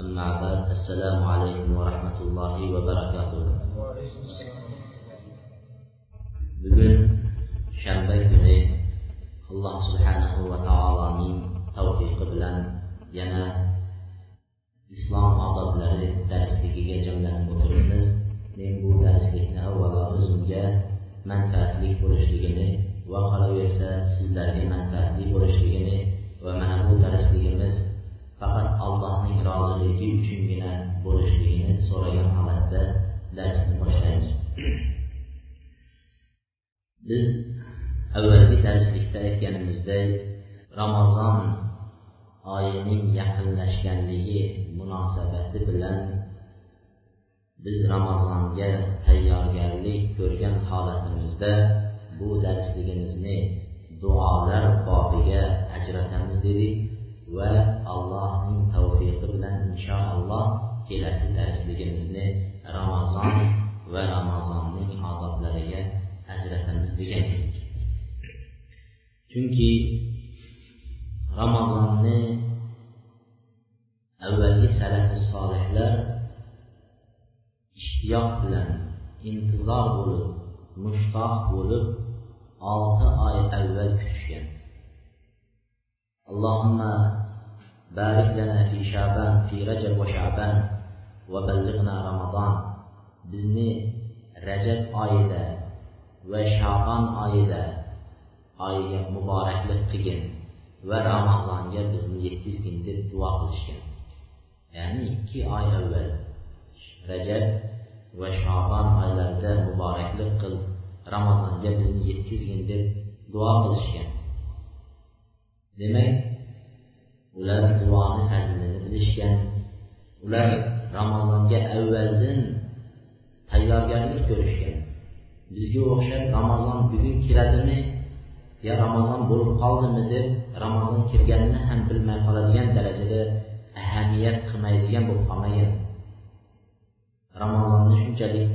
أما بعد السلام عليكم ورحمة الله وبركاته bugun shanba kuni alloh subhanahu va taoloning tavfiqi bilan yana islom odoblari darsligiga jamlanib o'tiribmiz men bu darslikni avvalo o'zimga manfaatli bo'lishligini va qolaversa sizlarga manfaatli bo'lishligini va mana bu darsligimiz faqat allohning roziligi uchungina bo'lishligini so'ragan holatda darsni boshlaymiz. Biz avvalgi darslikda aytganimizdek ramazon oyining yaqinlashganligi munosabati bilan biz ramazonga tayyorgarlik ko'rgan holatimizda bu darsligimizni duolar bobiga ajratamiz dedik. və Allahın tövfiqi ilə inşallah gələsi dərsligimizni Ramazan və Ramazanın adablarına həzrətimiz deyəcəyik. Çünki Ramazanı əvvəlki sələf-i salihlər iştiyaq bilən, intizar olub, müştaq olub, 6 ay əvvəl küçüşən. Allahümme بارك لنا في شعبان في رجب وشعبان وبلغنا رمضان bizni rajab oyida va shabon oyida oyiga muboraklik qilgin va ramazonga bizni yetkazgin deb duo qilishgan ya'ni ikki oy avval rajab va shabon oylarida muboraklik qil ramazonga bizni yetkazgin deb duo qilishgan demak ular duoni fazlini bilishgan. Ular ramazonga avvaldan tayyorgarlik ko'rishgan. Bizga o'xshab ramazon bugun kiradimi yo ramazon bo'lib qoldimi deb ramazon kirganini ham bilmay qoladigan darajada ahamiyat qilmaydigan bo'lib qolmagan. Ramazonni shunchalik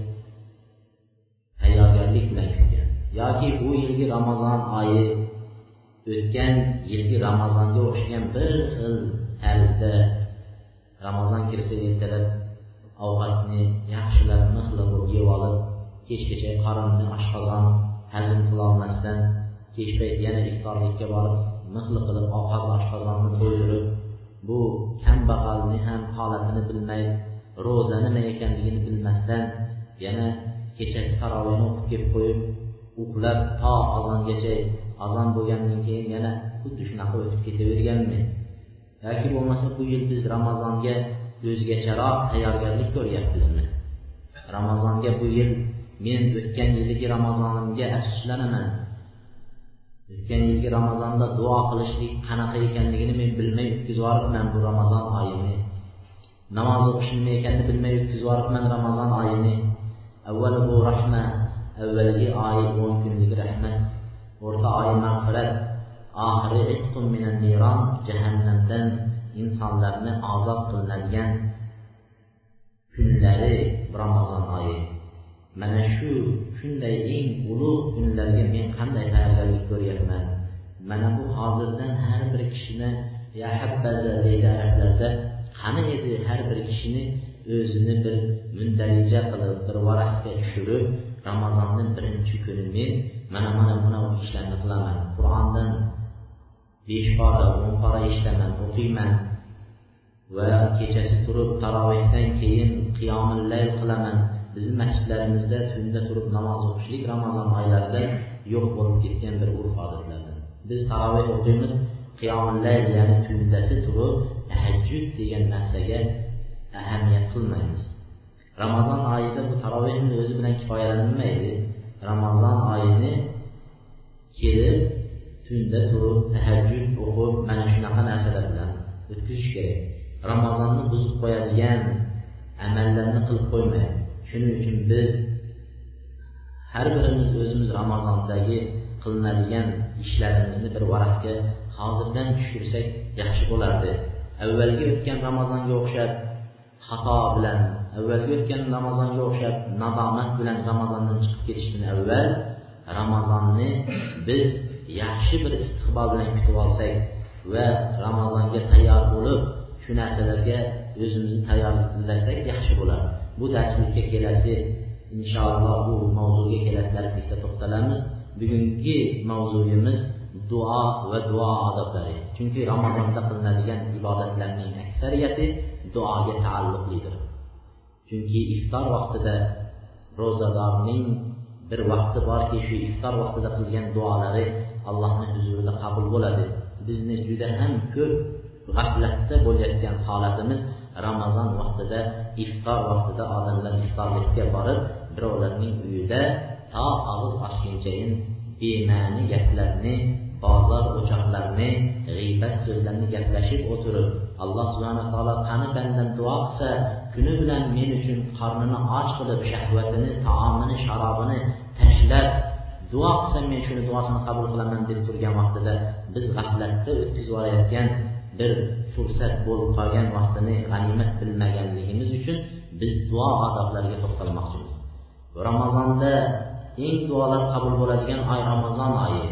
tayyorgarlik bilan kutgan. Yoki bu yilgi ramazon oyi o'tgan yilgi ramazonga o'xshagan bir xil tarzda ramazon kirsa ertalab ovqatni yaxshilab mixlab yeb olib kechgacha qorinni oshqozon hazm qilolmasdan kech payt yana iftorlikka borib mixli qilib ovqat oshqozonni to'ydirib bu kambag'alni ham holatini bilmay ro'za nima ekanligini bilmasdan yana kechasi tarovehni o'qib kelib qo'yib uxlab to azongacha azon bo'lgandan keyin yana xuddi shunaqa o'tib ketaverganmi? Yoki bo'lmasa bu yil biz ramazonga o'zgacharoq tayyorgarlik ko'ryapmizmi? Ramazonga bu yil men o'tgan yilgi ramazonimga afsuslanaman o'tgan yilgi ramazonda duo qilishlik qanaqa ekanligini men bilmay o'tkazib yuboribman bu ramazon oyini. Namoz o'qish nima ekanini bilmay o'tkazib yuboribman ramazon oyini. Avvali bu rahmat avvalgi oy o'n kunlik rahmat o'rta oy mag'firat oxiri itqun minan niron jahannamdan insonlarni ozod qilinadigan kunlari ramazon oyi. Mana shu shunday eng ulug' kunlarga men qanday tayyorgarlik ko'ryapman? Mana bu hozirdan har bir kishini ya deydi arablarda qani edi har bir kishini o'zini bir mundarija qilib bir varaqga tushirib ramazonni birinchi kuni men Mən amanam buna o işlərini qılamam. Qurandan 5 para, 10 para işləmən, oxuyman və keçəsi durub taravihdən keyin qiyamülləl qılamən. Bizim məscidlərimizdə tündə durub namaz oxuşuruq Ramazan aylarında yox olub getən bir urf adətlərdən. Biz taravih oxuyuruz, qiyamülləl, yəni tündəsi durub təhəccüd deyilən nəsəyə əhəmiyyət qılmayırıq. Ramazan ayında bu taravihin özü bilən kifayələnilməkdir. Ramazon oyini kelib tunda turib tahajjud o'qib mana shunaqa narsalar bilan o'tkazish kerak. Ramazonni buzib qo'yadigan amallarni qilib qo'ymang shuning uchun biz har birimiz o'zimiz ramazondagi qilinadigan ishlarimizni bir varaqqa hozirdan tushirsak yaxshi bo'lardi. Avvalgi o'tgan ramazonga o'xshab xato bilan avvalgi o'tgan ramazonga o'xshab nadomat bilan ramazondan chiqib ketishdan avval ramazonni biz yaxshi bir istiqbol bilan kutib olsak va ramazonga tayyor bo'lib shu narsalarga o'zimizni tayyorlasak yaxshi bo'ladi bu darslikka kelasi inshaalloh bu mavzuga kelasi darslikda to'xtalamiz. Bugungi mavzuyimiz duo va duo odoblari. Chunki ramazonda qilinadigan ibodatlarning aksariyati duoga taalluqlidir. Chunki iftor vaqtida ro'zadorning bir vaqti borki shu iftor vaqtida qilgan duolari allohni huzurida qabul bo'ladi. Bizni juda ham ko'p g'aflatda bo'layotgan holatimiz ramazon vaqtida iftor vaqtida odamlar iftorlikka borib birovlarning uyida to og'iz ochgunchayin bema'ni gaplarni bozor o'choqlarni g'iybat so'zlarni gaplashib o'tirib alloh subhana taolo qani bandam duo qilsa kuni bilan men uchun qornini och qilib shahvatini taomini sharobini tashlab duo qilsam men shuni duosini qabul qilaman deb turgan vaqtida biz g'aflatda o'tkazib yuborayotgan bir fursat bo'lib qolgan vaqtini g'animat bilmaganligimiz uchun biz duo odoblariga to'xtalmoqchimiz ramazonda eng duolar qabul bo'ladigan oy ramazon oyi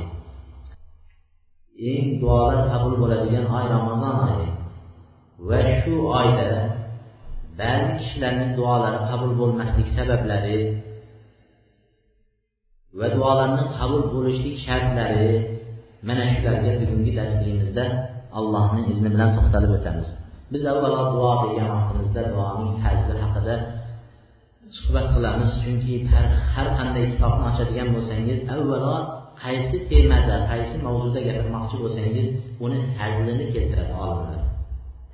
eng duolar qabul bo'ladigan oy ramazon oyi va shu oyda ba'zi kishilarning duolari qabul bo'lmaslik sabablari va duolarni qabul bo'lishlik shartlari mana shularga bugungi darsligimizda allohning izni bilan to'xtalib o'tamiz. Biz avvalo duo degan vaqtimizda duoning fazli haqida suhbat qilamiz. Chunki har qanday kitobni ochadigan bo'lsangiz avvalo qaysi temada qaysi mavzuda gapirmoqchi bo'lsangiz uni fazlini keltiradi olimlar.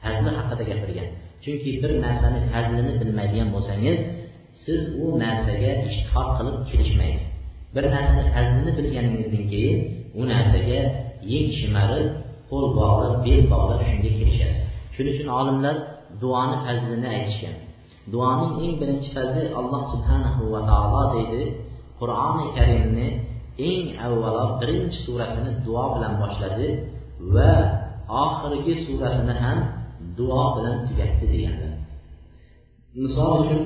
Fazli haqida gapirgan. Chunki bir narsani fazlini bilmaydigan bo'lsangiz siz u narsaga ishtihod qilib kirishmaysiz bir narsani fazlini bilganingizdan keyin u narsaga yeng shimarib qo'l bog'lab bel bog'lab shunga kirishasiz shuning uchun olimlar duoni fazlini aytishgan. Duoning eng birinchi fazli alloh subhanahu va taolo deydi. Qur'oni karimni eng avvalo birinchi surasini duo bilan boshladi va oxirgi surasini ham duo bilan tugatdi deganlar misol uchun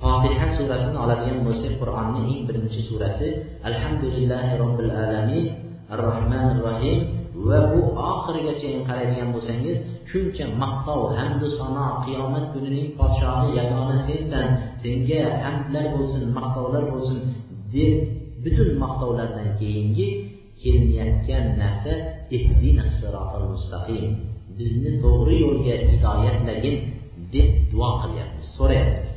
fotiha surasini oladigan bo'lsak qur'onni eng birinchi surasi alhamdulillahi robbil alamin ar rohmanir rohim va bu oxirigacha qaraydigan bo'lsangiz shuncha maqtov hamdu sano qiyomat kunining podshohi yagona sensan senga hamdlar bo'lsin maqtovlar bo'lsin deb butun maqtovlardan keyingi kelinayotgan narsa mustaqim. Bizni to'g'ri yo'lga hidoyatlagin deb duo qilyapmiz so'rayapmiz.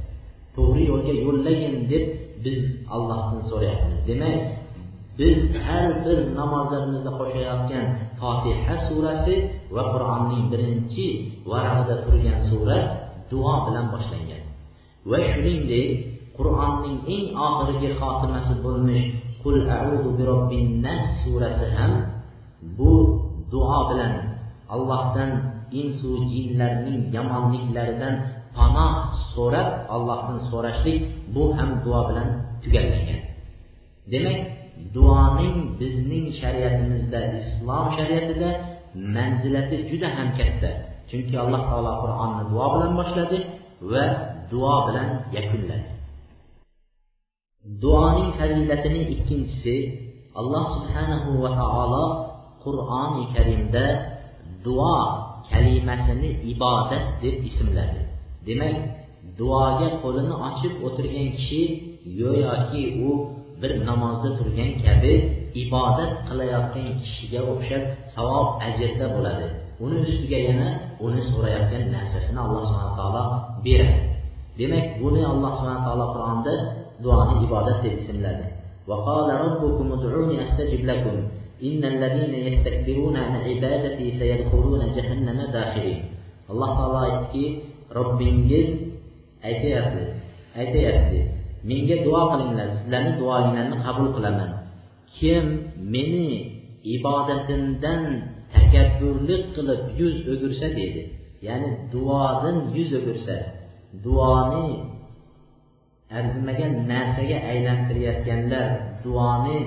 To'g'ri yo'lga yo'llagin deb biz allohdan so'rayapmiz. Demak biz har bir namozlarimizda qo'shayotgan fotiha surasi va qur'onning birinchi varag'ida turgan sura duo bilan boshlangan. Va shuningdek qur'onning eng oxirgi xotimasi bo'lmish qul auzu bi robbin nas surasi ham bu duo bilan allohdan insu jinlarning yomonliklaridan panoh so'rab allohdan so'rashlik bu ham duo bilan tugatilgan demak duoning bizning shariatimizda islom shariatida manzilati juda ham katta chunki alloh taolo qur'onni duo bilan boshladi va duo bilan yakunladi duoning fazilatining ikkinchisi alloh subhanahu va taolo qur'oni karimda duo kalimasini ibodat deb ismladi demak duoga qo'lini ochib o'tirgan kishi go'yoki u bir namozda turgan kabi ibodat qilayotgan kishiga o'xshab savob ajrda bo'ladi uni ustiga yana uni so'rayotgan narsasini alloh subhana taolo beradi demak buni alloh subhana taolo qur'onda duoni ibodat deb ismladi وقال ربكم ادعوني استجب لكم innal ladina yastakbiruna an ibadati sayadkhuluna jahannama dakhirin. Alloh taolo aytdiki robbingiz aytyapti aytyapti. Menga duo qilinglar sizlarni duoinglarni qabul qilaman. Kim meni ibodatimdan takabburlik qilib yuz o'girsa deydi ya'ni duodan yuz o'girsa duoni arzimagan narsaga aylantirayotganlar duoni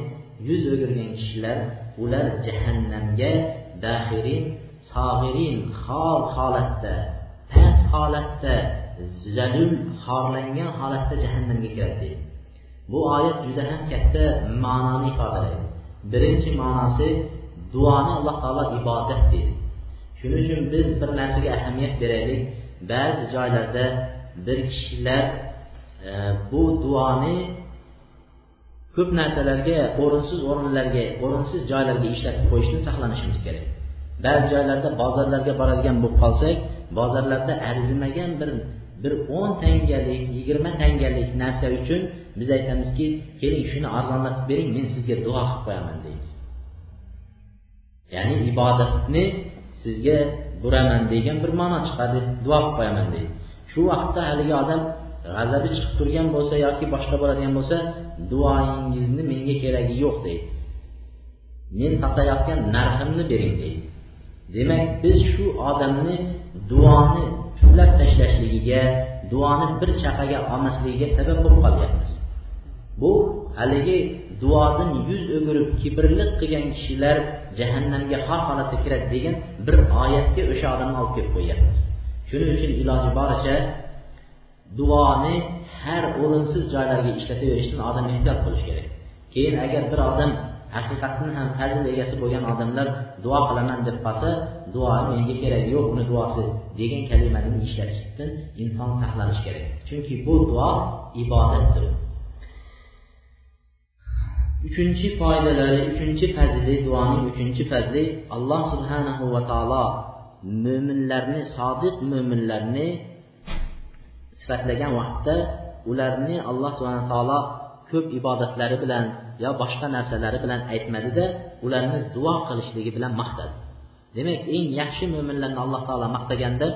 yuz o'girgan kishilar ular jahannamga daxirin sog'irin hol holatda past holatda zalul xorlangan holatda jahannamga kiradi. Deydi bu oyat juda ham katta ma'noni ifodalaydi. Birinchi ma'nosi duoni alloh taolo ibodat deydi shuning uchun biz bir narsaga ahamiyat beraylik. Ba'zi joylarda bir kishilar e, bu duoni ko'p narsalarga o'rinsiz o'rinlarga o'rinsiz joylarga ishlatib qo'yishdan saqlanishimiz kerak. Ba'zi joylarda bozorlarga boradigan bo'lib qolsak bozorlarda arzimagan bir bir o'n tangalik yigirma tangalik narsa uchun biz aytamizki keling shuni arzonlatib bering men sizga duo qilib qo'yaman deymiz. Ya'ni ibodatni sizga buraman degan bir ma'no chiqadi duo qilib qo'yaman deydi shu vaqtda haligi odam g'azabi chiqib turgan bo'lsa yoki boshqa bo'ladigan bo'lsa duoyingizni menga keragi yo'q deydi. Men sotayotgan narximni bering deydi. Demak biz shu odamni duoni puflab tashlashligiga duoni bir chaqaga olmasligiga sabab bo'lib qolyapmiz bu haligi duodan yuz o'girib kibrlik qilgan kishilar jahannamga har holatda kiradi degan bir oyatga o'sha odamni olib kelib qo'yyapmiz shuning uchun iloji boricha duoni har o'rinsiz joylarga ishlataverishdan odam ehtiyot bo'lishi kerak. Keyin agar bir odam haqiqatdan ham fazil egasi bo'lgan odamlar duo qilaman deb qolsa duo menga keragi yo'q uni duosi degan kalimani ishlatishdan inson saqlanishi kerak. Chunki bu duo ibodatdir. Uchinchi foydalari uchinchi fazli duoning uchinchi fazli alloh subhanahu va taolo mo'minlarni sodiq mo'minlarni sifatlagan vaqtda ularni alloh subhana taolo ko'p ibodatlari bilan yo boshqa narsalari bilan aytmadida ularni duo qilishligi bilan maqtadi. Demak eng yaxshi mo'minlarni alloh taolo maqtaganda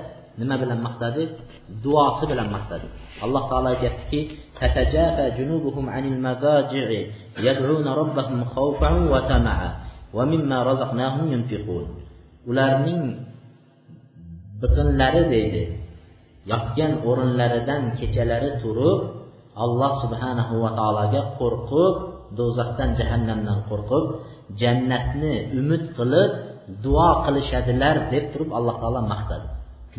nima bilan maqtadi? Duosi bilan maqtadi. Alloh taolo aytyaptiki ularning biqinlari deydi yotgan o'rinlaridan kechalari turib alloh subhanahu va taologa qo'rqib do'zaxdan jahannamdan qo'rqib jannatni umid qilib duo qilishadilar deb turib alloh taolo maqtadi.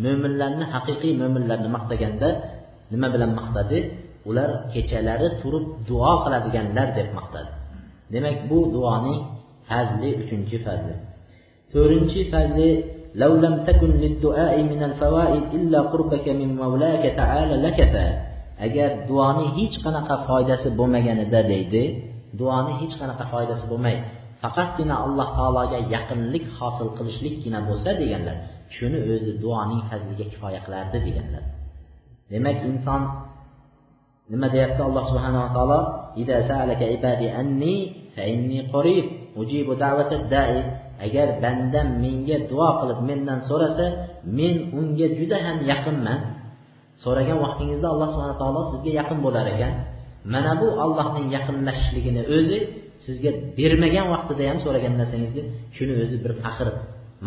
Mo'minlarni haqiqiy mo'minlarni maqtaganda nima bilan maqtadi? Ular kechalari turib duo qiladiganlar deb maqtadi. Demak bu duoning fazli uchinchi fazli. To'rtinchi fazli لو لم تكن للدعاء من الفوائد إلا قربك من مولاك تعالى لكفى agar duoni hech qanaqa foydasi bo'lmaganida deydi duoni hech qanaqa foydasi bo'lmay faqatgina alloh taologa yaqinlik hosil qilishlikgina bo'lsa deganlar shuni o'zi duoning fazliga kifoya qilardi deganlar demak inson nima deyapti alloh subhanava taolo agar bandam menga duo qilib mendan so'rasa men unga juda ham yaqinman. So'ragan vaqtingizda alloh subhana taolo sizga yaqin bo'lar ekan. Mana bu allohning yaqinlashishligini o'zi sizga bermagan vaqtida ham so'ragan narsangizni shuni o'zi bir faxr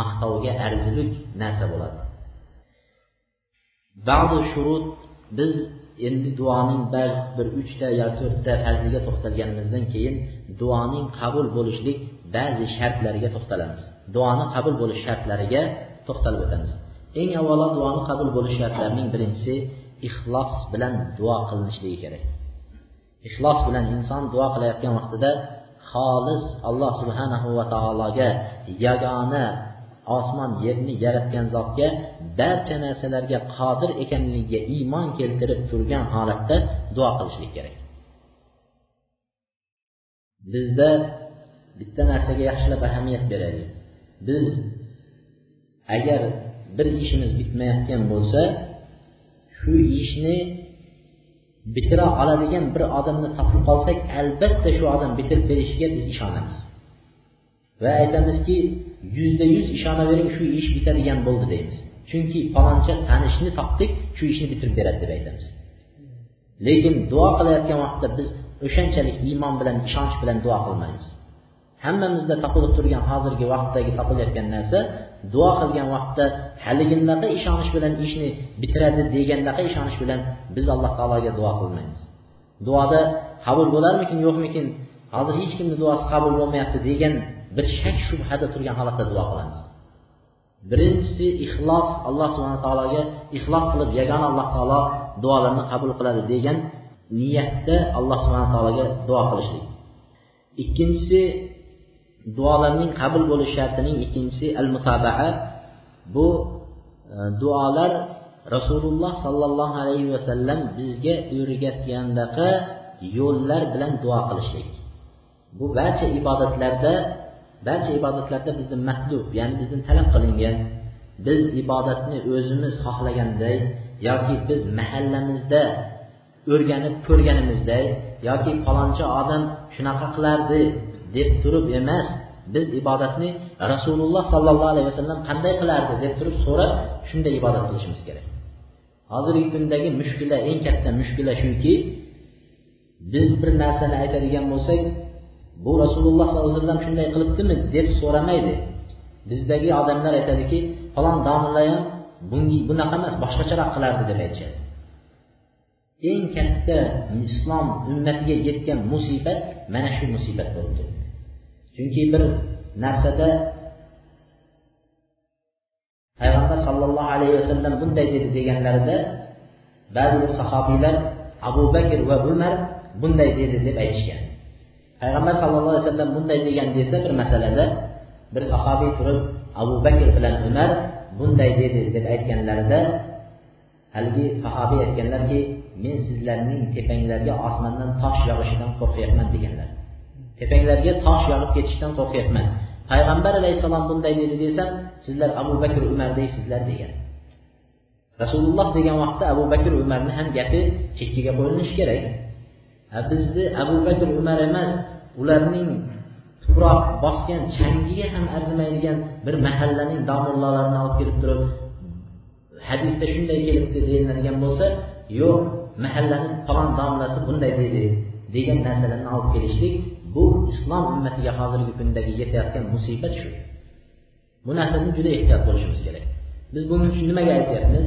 maqtovga arzilik narsa bo'ladi. Ba'zi shurut biz endi duoning ba'zi bir uchta yo to'rtta fazliga to'xtalganimizdan keyin duoning qabul bo'lishlik ba'zi shartlariga to'xtalamiz. Duoni qabul bo'lish shartlariga to'xtalib o'tamiz. Eng avvalo duoni qabul bo'lish shartlarining birinchisi ixlos bilan duo qilinishligi kerak. Ixlos bilan inson duo qilayotgan vaqtida xolis alloh subhanahu va taologa yagona osmon yerni yaratgan zotga barcha narsalarga qodir ekanligiga iymon keltirib turgan holatda duo qilishlik kerak. Bizda bitta narsaga yaxshilab ahamiyat beraylik biz agar bir ishimiz bitmayotgan bo'lsa shu ishni bitira oladigan bir odamni topib qolsak albatta shu odam bitirib berishiga biz ishonamiz. Va aytamizki yuzda yuz ishonavering shu ish bitadigan bo'ldi deymiz. Chunki paloncha tanishni topdik shu ishni bitirib beradi deb aytamiz. Lekin duo qilayotgan vaqtda biz o'shanchalik iymon bilan ishonch bilan duo qilmaymiz. Hammamizda topilib turgan hozirgi vaqtdagi topilayotgan narsa duo qilgan vaqtda haligindaqa ishonish bilan ishni bitiradi degandaqa ishonish bilan biz alloh taologa duo qilmaymiz. Duoda qabul bo'larmikin yo'qmikin? Hozir hech kimni duosi qabul bo'lmayapti degan bir shak shubhada turgan holatda duo qilamiz. Birinchisi ixlos alloh subhana taologa ixlos qilib yagona alloh taolo duolarni qabul qiladi degan niyatda alloh subhana taologa duo qilishlik. Ikkinchisi duolarning qabul bo'lish shartining ikkinchisi al mutabaa bu e, duolar rasululloh sollallohu alayhi vasallam bizga o'rgatgandaqa yo'llar bilan duo qilishlik. Bu barcha ibodatlarda barcha ibodatlarda bizni matlub ya'ni bizdan talab qilingan. Biz ibodatni o'zimiz xohlaganday yoki biz mahallamizda o'rganib ko'rganimizday yoki falonchi odam shunaqa qilardi deb turib emas biz ibodatni rasululloh sollallohu alayhi vasallam qanday qilardi deb turib so'rab shunday ibodat qilishimiz kerak. Hozirgi kundagi mushkula eng katta mushkula shuki biz bir narsani aytadigan bo'lsak bu rasululloh sollallohu alayhi vasallam shunday qilibdimi deb so'ramaydi. Bizdagi odamlar aytadiki falon domla ham bunaqa emas boshqacharoq qilardi deb aytishadi. Eng katta islom ummatiga yetgan musibat mana shu musibat bo'lib turibdi. Chunki bir narsada payg'ambar sollallohu alayhi vasallam bunday dedi deganlarida ba'zi bir sahobiylar abu bakr va umar bunday dedi deb aytishgan. Payg'ambar sallallohu alayhi vasallam bunday degan desa bir masalada bir sahobiy turib abu bakr bilan umar bunday dedi deb aytganlarida haligi sahobiy aytganlarki men sizlarning tepanglarga osmondan tosh yog'ishidan qo'rqyapman deganlar. Tepanglarga tosh yog'ib ketishdan qo'rqyapman. Payg'ambar alayhissalom bunday dedi desam sizlar abu bakr umar deysizlar degan. Rasululloh degan vaqtda abu bakr umarni ham gapi chekkaga qo'yilishi kerak. Bizni abu bakr umar emas ularning tuproq bosgan changiga ham arzimaydigan bir mahallaning domullolarini olib kelib turib hadisda shunday kelibdi deyiladigan bo'lsa yo'q mahallani falon domlasi bunday deydi degan narsalarni olib kelishlik bu islom ummatiga hozirgi kundagi yetayotgan musibat shu. Bu narsadan juda ehtiyot bo'lishimiz kerak. Biz buni uchun nimaga aytyapmiz?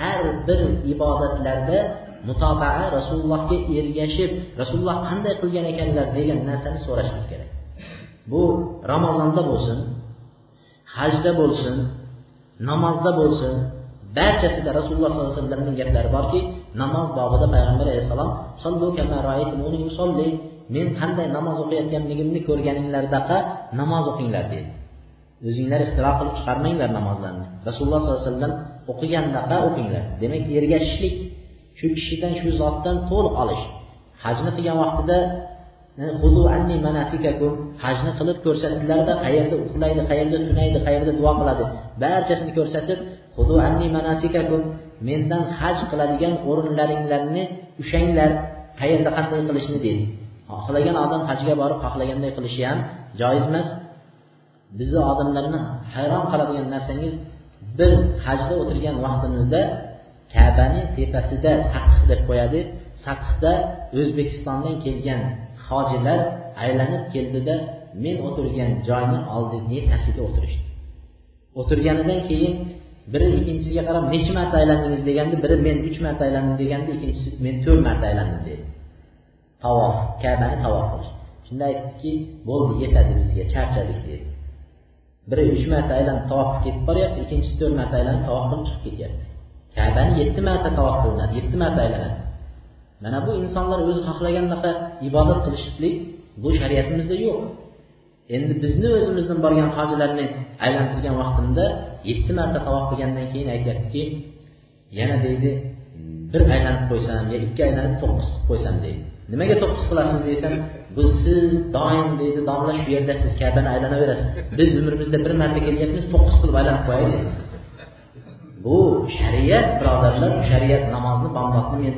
Har bir ibodatlarda mutobaa rasulullohga ergashib rasululloh qanday qilgan ekanlar degan narsani so'rashimiz kerak. Bu ramazonda bo'lsin hajda bo'lsin namozda bo'lsin barchasida rasululloh sollallohu alayhi vasallamning gaplari borki namoz bobida payg'ambar alayhissalom men qanday namoz o'qiyotganligimni ko'rganinglardaqa namoz o'qinglar dedi o'zinglar ixtiro qilib chiqarmanglar namozlarni. Rasululloh sollallohu alayhi vasallam o'qigandaqa o'qinglar. Demak ergashishlik shu kishidan shu zotdan to'liq olish. Hajni qilgan vaqtida e, hajni qilib ko'rsatdilarda qayerda uxlaydi qayerda tunaydi qayerda duo qiladi. Barchasini ko'rsatib mendan haj qiladigan o'rinlaringlarni ushanglar qayerda qanday qilishni dedi xohlagan odam hajga borib xohlaganday qilishi ham joiz emas bizni odamlarni hayron qiladigan narsangiz bir hajda o'tirgan vaqtimizda kabani tepasida saqqih deb qo'yadi. Saqqihda o'zbekistondan kelgan hojilar aylanib keldida men o'tirgan joyni oldingi tashida o'tirishdi. O'tirganidan keyin biri ikkinchisiga qarab necha marta aylandingiz? deganda biri men uch marta aylandim deganda ikkinchisi men to'rt marta aylandim dedi. Tavof kabani tavof qilish. Shunda aytdiki bo'ldi yetadi bizga charchadik dedi. Biri uch marta aylanib tavof qilib ketib boryapti ikkinchisi to'rt marta aylanib tavof qilib chiqib ketyapti. Kabani yetti marta tavof qilinadi yetti marta aylanadi. Mana bu insonlar o'zi xohlagandaqa ibodat qilishlik bu shariatimizda yo'q. Endi bizni o'zimizdan borgan hojilarni aylantirgan vaqtimda yetti marta tavof qilgandan keyin aytyaptiki yana deydi bir aylanib qo'ysam yo ikki aylanib to'qqiz qilib qo'ysam deydi. Nimaga to'qqiz qilasiz desam bu siz doim deydi domla shu yerda siz kabani aylanaverasiz biz umrimizda bir marta kelyapmiz to'qqiz qilib aylanib qo'yaylik. Bu shariat birodarlar shariat namozni bomdodni men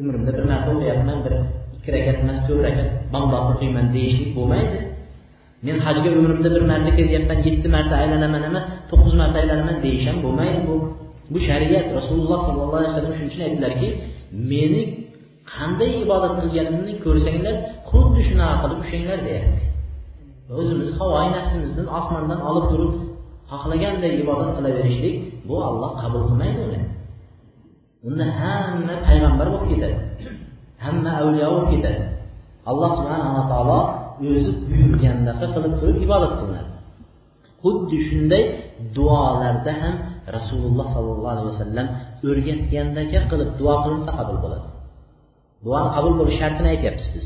umrimda bir marta o'qiyapman bir ikki rakat emas to'rt rakat bomdod o'qiyman deyishlik bo'lmaydi. Men hajga umrimda bir marta kelyapman yetti marta aylanaman emas to'qqiz marta aylanaman deyish ham bo'lmaydi. Bu bu shariat rasululloh sollallohu alayhi vasallam shuning uchun aytdilarki meni qanday ibodat qilganimni ko'rsanglar xuddi shunaqa qilib ushlanglar deyapti. O'zimiz havoyi nafsimizni osmondan olib turib xohlaganday ibodat qilaverishlik bu olloh qabul qilmaydi uni. Unda hamma payg'ambar bo'lib ketadi. Hamma avliyo bo'lib ketadi. Alloh subhanava taolo o'zi buyurgandaqa qilib turib ibodat qilinadi. Xuddi shunday duolarda ham rasululloh sollallohu alayhi vasallam o'rgatgandaka qilib duo qilinsa qabul bo'ladi. Duoni qabul bo'lish shartini aytyapmiz biz.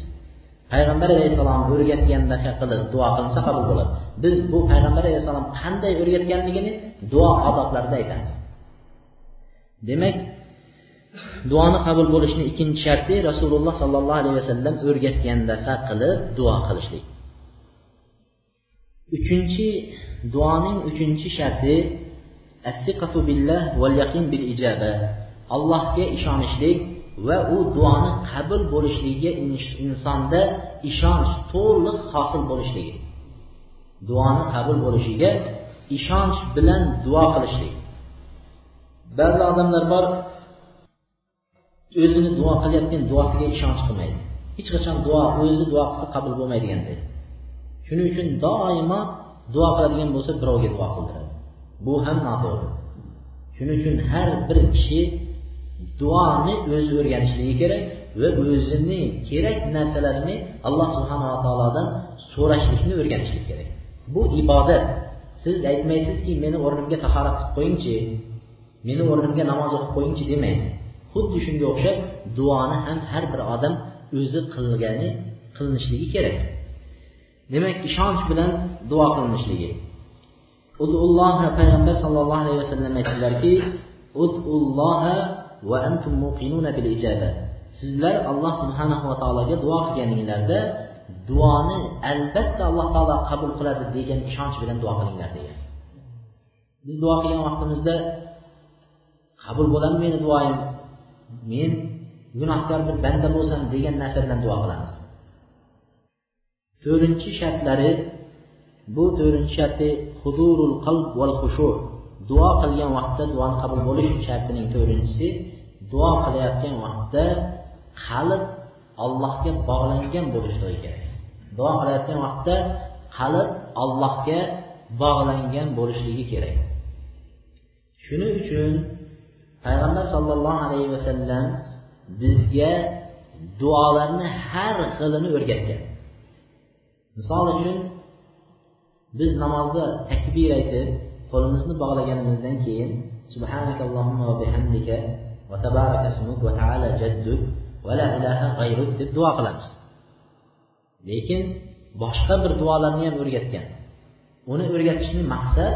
Payg'ambar alayhissalom o'rgatganda qilib duo qilinsa qabul bo'ladi. Biz bu payg'ambar alayhissalom qanday o'rgatganligini duo odoblarida aytamiz. Demak duoni qabul bo'lishini ikkinchi sharti rasululloh sollallohu alayhi vasallam o'rgatgandaqa qilib duo qilishlik. Uchinchi duoning uchinchi sharti billah val yaqin bil ijoba allohga ishonishlik va u duoni qabul bo'lishligiga insonda ishonch to'liq hosil bo'lishligi. Duoni qabul bo'lishiga ishonch bilan duo qilishlik. Ba'zi odamlar bor o'zini duo qilayotgan duosiga ishonch qilmaydi. Hech qachon duo o'zi duo qilsa qabul bo'lmaydiganday shuning uchun doimo duo qiladigan bo'lsa birovga duo qildiradi. Bu ham noto'g'ri. Shuning uchun har bir kishi duoni o'zi o'rganishligi kerak va o'zini kerak narsalarini alloh subhanava taolodan so'rashlikni o'rganishlik kerak. Bu ibodat. Siz aytmaysizki meni o'rnimga tahorat qilib qo'yingchi meni o'rnimga namoz o'qib qo'yingchi demaysiz. Xuddi shunga o'xshab duoni ham har bir odam o'zi qilgani qilinishligi kerak. Demak ishonch bilan duo qilinishligi. Payg'ambar sallallohu alayhi vasallam aytdilarki udulloha va antum muqinuna bil ijaba. Sizlar alloh subhanahu va taologa duo qilganinglarda duoni albatta alloh taolo qabul qiladi degan ishonch bilan duo qilinglar degan. Biz duo qilgan vaqtimizda qabul bo'ladimi meni duoyim? Men gunohkor bir banda bo'lsam degan narsa bilan duo qilamiz. To'rtinchi shartlari bu to'rtinchi sharti hudurul qalb val xushu duo qilgan vaqtda duoni qabul bo'lish shartining to'rtinchisi duo qilayotgan vaqtda qalb allohga bog'langan bo'lishligi kerak. Duo qilayotgan vaqtda qalb allohga bog'langan bo'lishligi kerak. Shuning uchun payg'ambar sollallohu alayhi vasallam bizga duolarni har xilini o'rgatgan. Misol uchun biz namozda takbir aytib qo'limizni bog'laganimizdan keyin subhanakallohumma va bihamdika va tabaraka ismuk va taala jadduk va la ilaha g'ayruk deb duo qilamiz. Lekin boshqa bir duolarni ham o'rgatgan. Uni o'rgatishni maqsad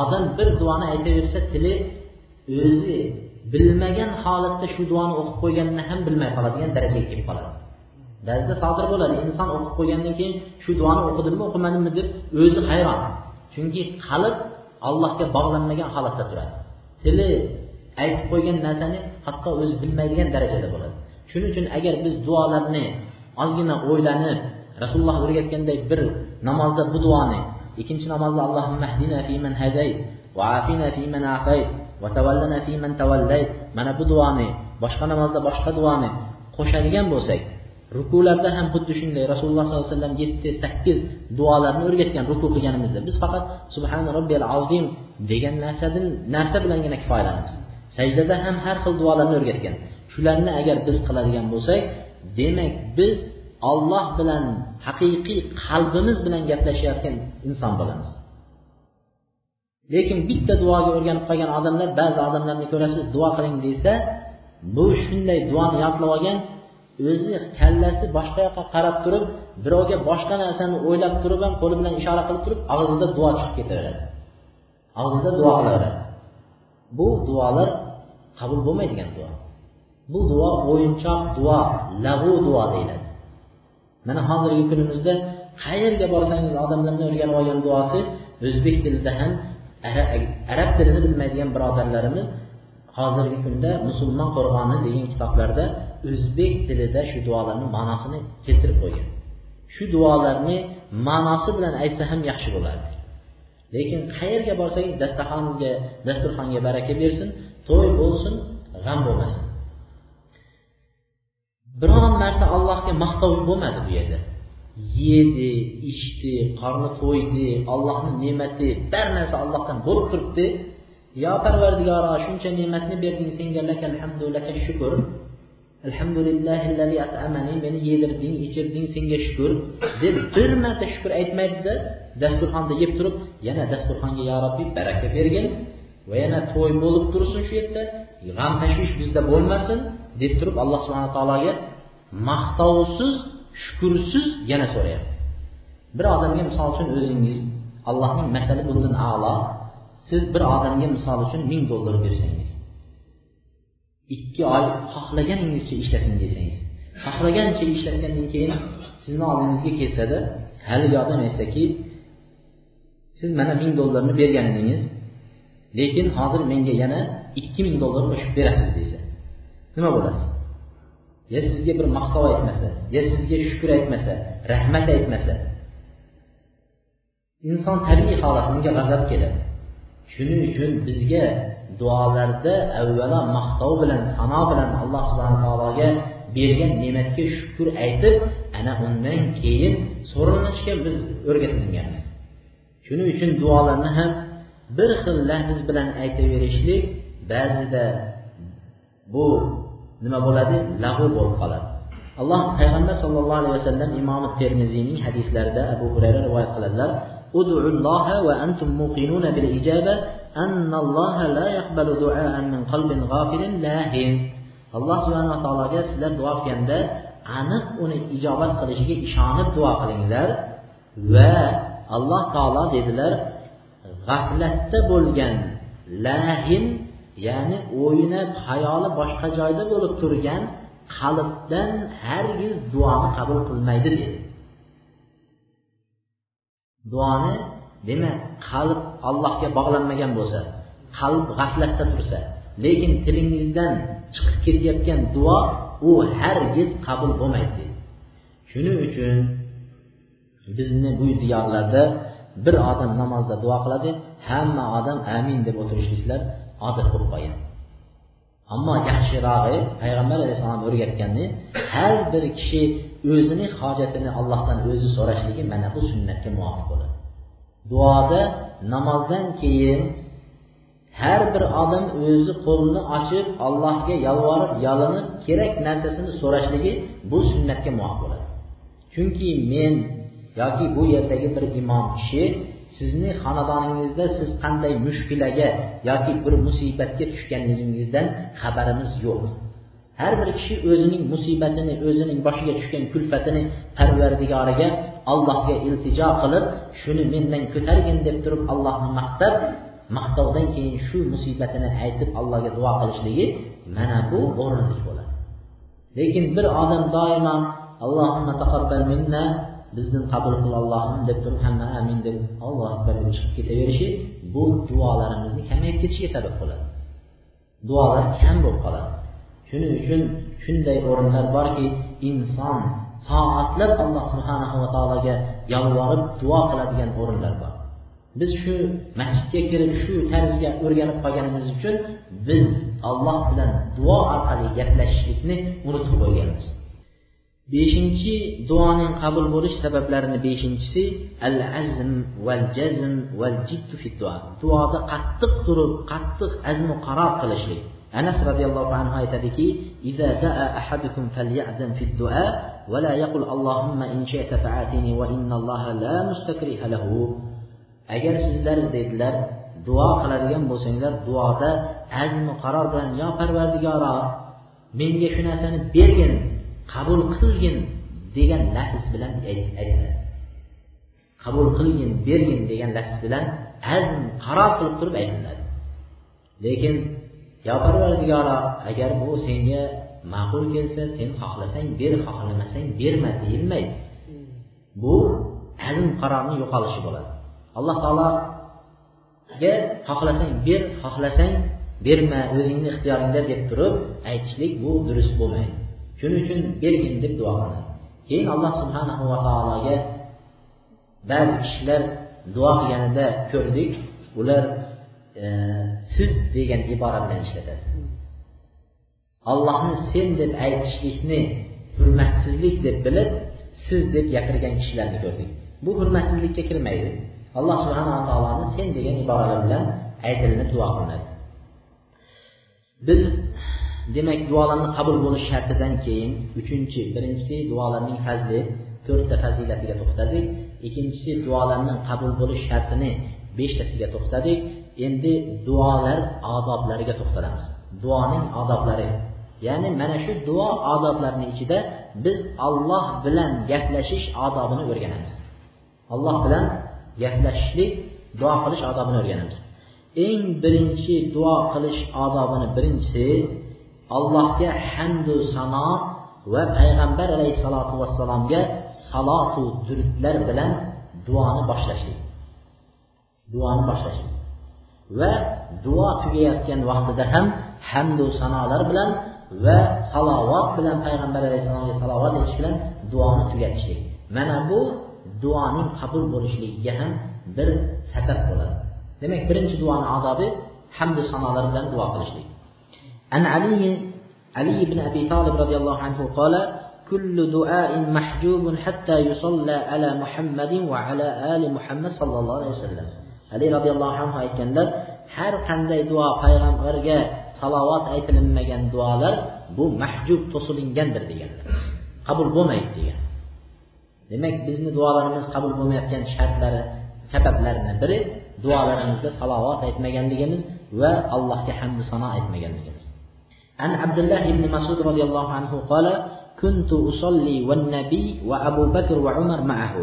odam bir duoni aytaversa tili o'zi bilmagan holatda shu duoni o'qib qo'yganini ham bilmay qoladigan darajaga kelib qoladi. Ba'zida sodir bo'ladi inson o'qib qo'ygandan keyin shu duoni o'qidimmi o'qimadimmi deb o'zi hayron. Chunki qalb allohga bog'lanmagan holatda turadi. Tili aytib qo'ygan narsani hatto o'zi bilmaydigan darajada bo'ladi. Shuning uchun agar biz duolarni ozgina o'ylanib rasululloh o'rgatganday bir namozda bu duoni ikkinchi namozda allohimma hdina fiman hadayt va afina fiman afayt va tavallana fiman tavallayt mana bu duoni boshqa namozda boshqa duoni qo'shadigan bo'lsak rukularda ham xuddi shunday. Rasululloh sollallohu alayhi vasallam yetti sakkiz duolarni o'rgatgan ruku qilganimizda biz faqat subhana robbiyal azim degan narsadan narsa bilangina kifoyalanamiz. Sajdada ham har xil duolarni o'rgatgan. Shularni agar biz qiladigan bo'lsak demak biz olloh bilan haqiqiy qalbimiz bilan gaplashayotgan inson bo'lamiz. Lekin bitta duoga o'rganib qolgan odamlar ba'zi odamlarni ko'rasiz duo qiling desa bu shunday duoni yodlab olgan o'zini kallasi boshqa yoqqa qarab turib birovga boshqa narsani o'ylab turib ham qo'li bilan ishora qilib turib og'zida duo chiqib ketaveradi. Og'zida duo qilaveradi. Bu duolar qabul bo'lmaydigan duo. Bu duo o'yinchoq duo lag'u duo deyiladi. Mana hozirgi kunimizda qayerga borsangiz odamlarni o'rganib olgan duosi o'zbek tilida ham arab tilini bilmaydigan birodarlarimiz hozirgi kunda musulmon qo'rg'oni degan kitoblarda o'zbek tilida shu duolarni ma'nosini keltirib qo'ygan. Shu duolarni ma'nosi bilan aytsa ham yaxshi bo'lardi. Lekin qayerga borsangiz dasturxonga dasturxonga baraka bersin to'y bo'lsin g'am bo'lmasin. Biron marta allohga maqtov bo'lmadi bu yerda. Yedi ichdi qorni to'ydi ollohni ne'mati bar narsa allohdan bo'lib turibdi. Yo parvardigoro shuncha ne'matni berding senga lakal hamdu laka shukur alhamdulillahillazi at'amani meni yedirding ichirding senga shukur deb bir marta shukur aytmaydida dasturxonda yeb turib yana dasturxonga yo robbiy baraka bergin va yana to'y bo'lib tursin shu yerda g'am tashvish bizda bo'lmasin deb turib alloh subhana taologa maqtovsiz shukursiz yana so'rayapti. Bir odamga misol uchun o'zingiz allohning masali bundan a'lo siz bir odamga misol uchun ming dollar bersangiz ikki oy xohlaganingizcha ishlating desangiz. Xohlagancha ishlatgandan keyin sizni oldingizga kelsada haligi odam aytsaki siz mana ming dollarni bergan edingiz lekin hozir menga yana ikki ming dollar qo'shib berasiz desa nima bo'lasiz ya sizga bir maqtov aytmasa ya sizga shukur aytmasa rahmat aytmasa inson tabiiy holat unga g'azab keladi. Shuning uchun bizga duolarda avvalo maqtov bilan sano bilan alloh subhana taologa bergan ne'matga shukur aytib ana undan keyin so'rinishga biz o'rgatilganmiz. Shuning uchun duolarni ham bir xil lahz bilan aytaverishlik ba'zida bu nima bo'ladi? Lag'u bo'lib qoladi. Alloh payg'ambar sollallohu alayhi vasallam imomi termiziyning hadislarida abu hurayra rivoyat qiladilar va antum bil alloh subhanava taologa sizlar duo qilganda aniq uni ijobat qilishiga ishonib duo qilinglar va alloh taolo dedilar g'aflatda bo'lgan lahin ya'ni o'yini hayoli boshqa joyda bo'lib turgan qalbdan hargiz duoni qabul qilmaydi dedi. Duoni demak qalb allohga bog'lanmagan bo'lsa qalb g'aflatda tursa lekin tilingizdan chiqib ketayotgan duo u hargiz qabul bo'lmaydi shuning uchun bizni bu diyorlarda bir odam namozda duo qiladi hamma odam amin deb o'tirishliklar odat bo'lib qolgan. Ammo yaxshirog'i payg'ambar alayhissalom o'rgatgani har bir kishi o'zini hojatini allohdan o'zi so'rashligi mana bu sunnatga muvofiq bo'ladi. Duoda namozdan keyin har bir odam o'zi qo'lini ochib allohga yolvorib yolinib kerak narsasini so'rashligi bu sunnatga muvofiq bo'ladi. Chunki men yoki bu yerdagi bir imom kishi sizni xonadoningizda siz qanday mushkilaga yoki bir musibatga tushganligingizdan xabarimiz yo'q. Har bir kishi o'zining musibatini o'zining boshiga tushgan kulfatini parvardigoriga allohga iltijo qilib shuni mendan ko'targin deb turib allohni maqtab maqtovdan keyin shu musibatini aytib allohga duo qilishligi mana bu o'rinli bo'ladi. Lekin bir odam doimo allohimma taqabbal minna bizni qabul qil allohim deb turib hamma amin deb allohu akbar deb chiqib ketaverishi bu duolarimizni kamayib ketishiga sabab bo'ladi. Duolar kam bo'lib qoladi. Shuning uchun shunday o'rinlar borki inson soatlab alloh subhanahu va taologa yolvorib duo qiladigan o'rinlar bor. Biz shu masjidga kirib shu tarzga o'rganib qolganimiz uchun biz alloh bilan duo orqali gaplashishlikni unutib qo'yganmiz. Beshinchi duoning qabul bo'lish sabablarini beshinchisi al azm val jazm val jiddu fi duo. Duoda qattiq turib qattiq azmu qaror qilishlik. anas roziyallohu anhu aytadiki إذا دعا أحدكم فليعزم في الدعاء ولا يقل اللهم إن شئت فآتني وإن الله لا مستكره له agar sizlar dedilar duo qiladigan bo'lsanglar duoda azmu qaror bilan yo parvardigoro menga shu narsani bergin qabul qilgin degan lafz bilan aytiladi qabul qilgin bergin degan lafz bilan azm qaror qilib turib aytiladi lekin yo parvardigoro agar bu senga ma'qul kelsa sen xohlasang ber xohlamasang berma deyilmaydi. Bu azm qarorni yo'qolishi bo'ladi. Alloh taologa xohlasang ber xohlasang berma o'zingni ixtiyoringda deb turib aytishlik bu durust bo'lmaydi. Shuning uchun bergin deb duo qilinadi keyin alloh subhanahu va taologa ba'zi kishilar duo qilganida ko'rdik. Ular e, siz degan ibora bilan ishlatadi. Allohni sen deb aytishlikni hurmatsizlik deb bilib siz deb gapirgan kishilarni ko'rdik. Bu hurmatsizlikka kirmaydi. Alloh subhanava taoloni sen degan iboralar bilan aytilinib duo qilinadi. Biz demak duolarni qabul bo'lish shartidan keyin uchinchi birinchisi duolarning fazli to'rtta fazilatiga to'xtadik. Ikkinchisi duolarning qabul bo'lish shartini beshtasiga to'xtadik. Endi duolar odoblariga to'xtalamiz. Duoning odoblari. Ya'ni mana shu duo odoblarini ichida biz olloh bilan gaplashish odobini o'rganamiz. Alloh bilan gaplashishlik duo qilish odobini o'rganamiz. Eng birinchi duo qilish odobini birinchisi allohga hamdu sano va payg'ambar alayhissalotu vassalomga salotu durudlar bilan duoni boshlashlik. Duoni boshlashlik. va duo tugayotgan vaqtida ham hamdu sanolar bilan va salovat bilan payg'ambar alayhissalomga salovat etish bilan duoni tugatishlik mana bu duoning qabul bo'lishligiga ham bir sabab bo'ladi demak birinchi duoni odobi hamdu sanolar bilan duo qilishlik an ali ali ibn abi tolib roziyallohu anhu قال كل دعاء محجوب حتى يصلى على محمد وعلى آل محمد صلى الله عليه وسلم ali roziyallohu anhu aytganlar har qanday duo payg'ambarga salovat aytilinmagan duolar bu mahjub to'silingandir deganlar qabul bo'lmaydi degan demak bizni duolarimiz qabul bo'lmayotgan shartlari sabablarini biri duolarimizda salovat aytmaganligimiz va allohga hamdu sano aytmaganligimiz عن عبد الله بن مسعود رضي الله عنه قال كنت أصلي والنبي وأبو بكر وعمر معه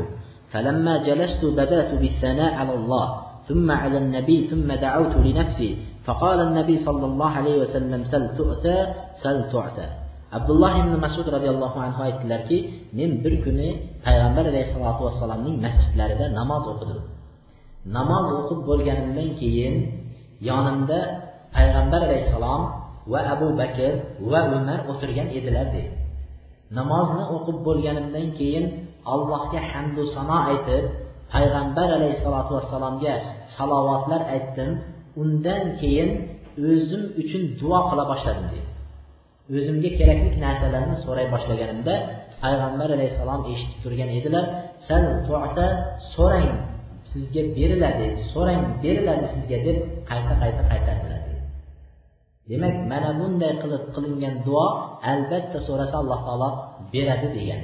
فلما جلست بدأت بالثناء على الله ثم على النبي ثم دعوت لنفسي فقال النبي صلى الله عليه وسلم سل تؤتى سل تعتى abdulloh ibn masud roziyallohu anhu aytdilarki men bir kuni payg'ambar alayhissalotu vassalomning masjidlarida namoz o'qidim namoz o'qib bo'lganimdan keyin yonimda payg'ambar alayhissalom va abu bakr va umar o'tirgan edilar dedi namozni o'qib bo'lganimdan keyin allohga hamdu sano aytib payg'ambar alayhissalotu vassalomga salovatlar aytdim undan keyin o'zim uchun duo qila boshladim deydi. O'zimga kerakli narsalarni so'ray boshlaganimda payg'ambar alayhissalom eshitib turgan edilar sal tuata so'rang sizga beriladi so'rang beriladi sizga deb qayta qayta qaytardilar demak mana bunday qilib qilingan duo albatta so'rasa alloh taolo beradi degan.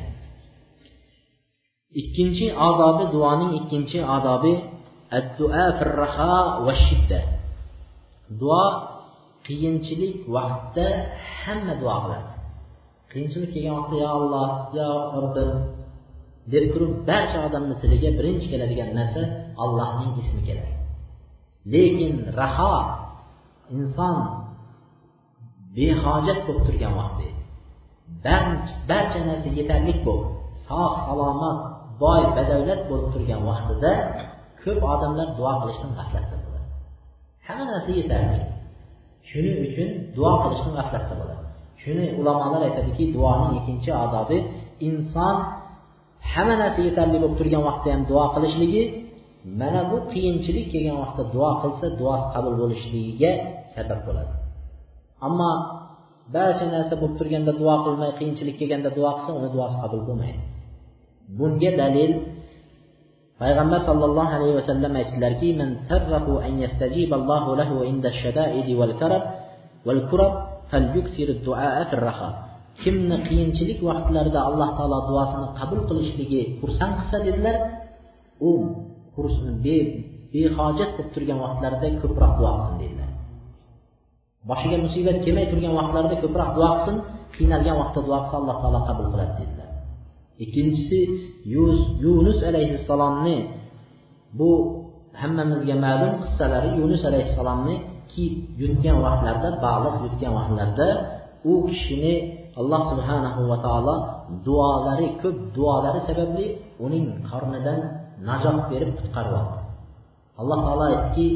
Ikkinchi odobi duoning ikkinchi odobi va shidda. Duo qiyinchilik vaqtida hamma duo qiladi. Qiyinchilik kelgan vaqtda yo alloh yo robbim deb turib barcha odamni tiliga birinchi keladigan narsa allohning ismi keladi. Lekin raho inson behojat bo'lib turgan vaqti barcha narsa yetarli bo'lib sog' salomat boy badavlat bo'lib turgan vaqtida ko'p odamlar duo qilishdan g'aflatda bo'ladi hamma narsa yetarli. Shuning uchun duo qilishdan g'aflatda bo'ladi shuni ulamolar aytadiki duoning ikkinchi odobi inson hamma narsa yetarli bo'lib turgan vaqtda ham duo qilishligi mana bu qiyinchilik kelgan vaqtda duo qilsa duosi qabul bo'lishligiga sabab bo'ladi. Ammo barcha narsa bo'lib turganda duo qilmay qiyinchilik kelganda duo qilsa uni duosi qabul bo'lmaydi. Bunga dalil payg'ambar sollallohu alayhi vasallam aytdilarki man sarrahu an yastajiba lahu inda shadaidi wal karab wal kurab falyuksir du'a fil raha kimni qiyinchilik vaqtlarida alloh taolo duosini qabul qilishligi xursand qilsa dedilar u behojat bo'lib turgan vaqtlarida ko'proq duo qilsin dedilar. Boshiga musibat kelmay turgan vaqtlarida ko'proq duo qilsin qiynalgan vaqtda duo qilsa alloh taolo qabul qiladi dedilar. Ikkinchisi yunus alayhissalomni bu hammamizga ma'lum qissalari yunus alayhissalomni kiyib yutgan vaqtlarida baliq yutgan vaqtlarida u kishini alloh subhanahu va taolo duolari ko'p duolari sababli uning qornidan najot berib qutqarib oldi alloh taolo aytdiki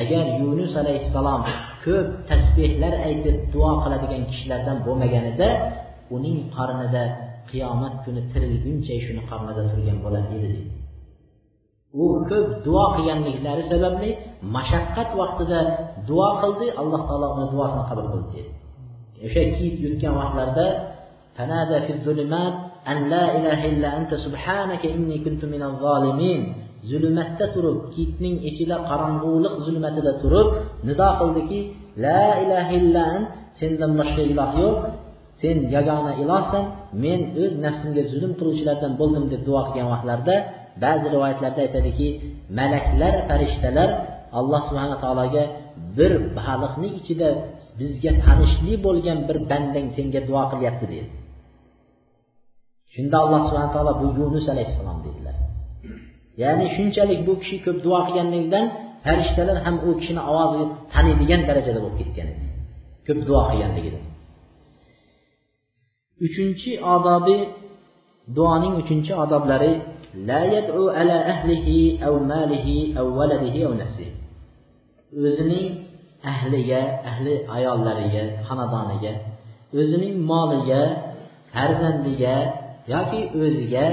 agar yunus alayhissalom ko'p tasbehlar aytib duo qiladigan kishilardan bo'lmaganida uning qornida qiyomat kuni tirilguncha shuni qornida turgan bo'lar edi deydi. U ko'p duo qilganliklari sababli mashaqqat vaqtida duo qildi alloh taolo uni duosini qabul qildi dedi. O'sha kiyib yurgan vaqtlarida tanada fi zulimat an la ilaha illa anta subhanaka inni kuntu minaz zolimin zulmatda turib kitning ichida qorong'ulik zulmatida turib nido qildiki la ilaha illa sendan boshqa iloh yo'q. Sen yagona ilohsan. Men o'z nafsimga zulm qiluvchilardan bo'ldim deb duo qilgan vaqtlarda ba'zi rivoyatlarda aytadiki malaklar farishtalar alloh subhana taologa bir baliqni ichida bizga tanishli bo'lgan bir bandang senga duo qilyapti deydi. Shunda alloh subhana taolo bu yunus alayhissalom dedilar ya'ni shunchalik bu kishi ko'p duo qilganligidan farishtalar ham u kishini ovozini taniydigan darajada bo'lib ketgan edi. Ko'p duo qilganligidan uchinchi odobi duoning uchinchi odoblari la yad'u ala ahlihi aw malihi aw waladihi aw nafsihi. O'zining ahliga ahli ayollariga xonadoniga o'zining moliga farzandiga yoki o'ziga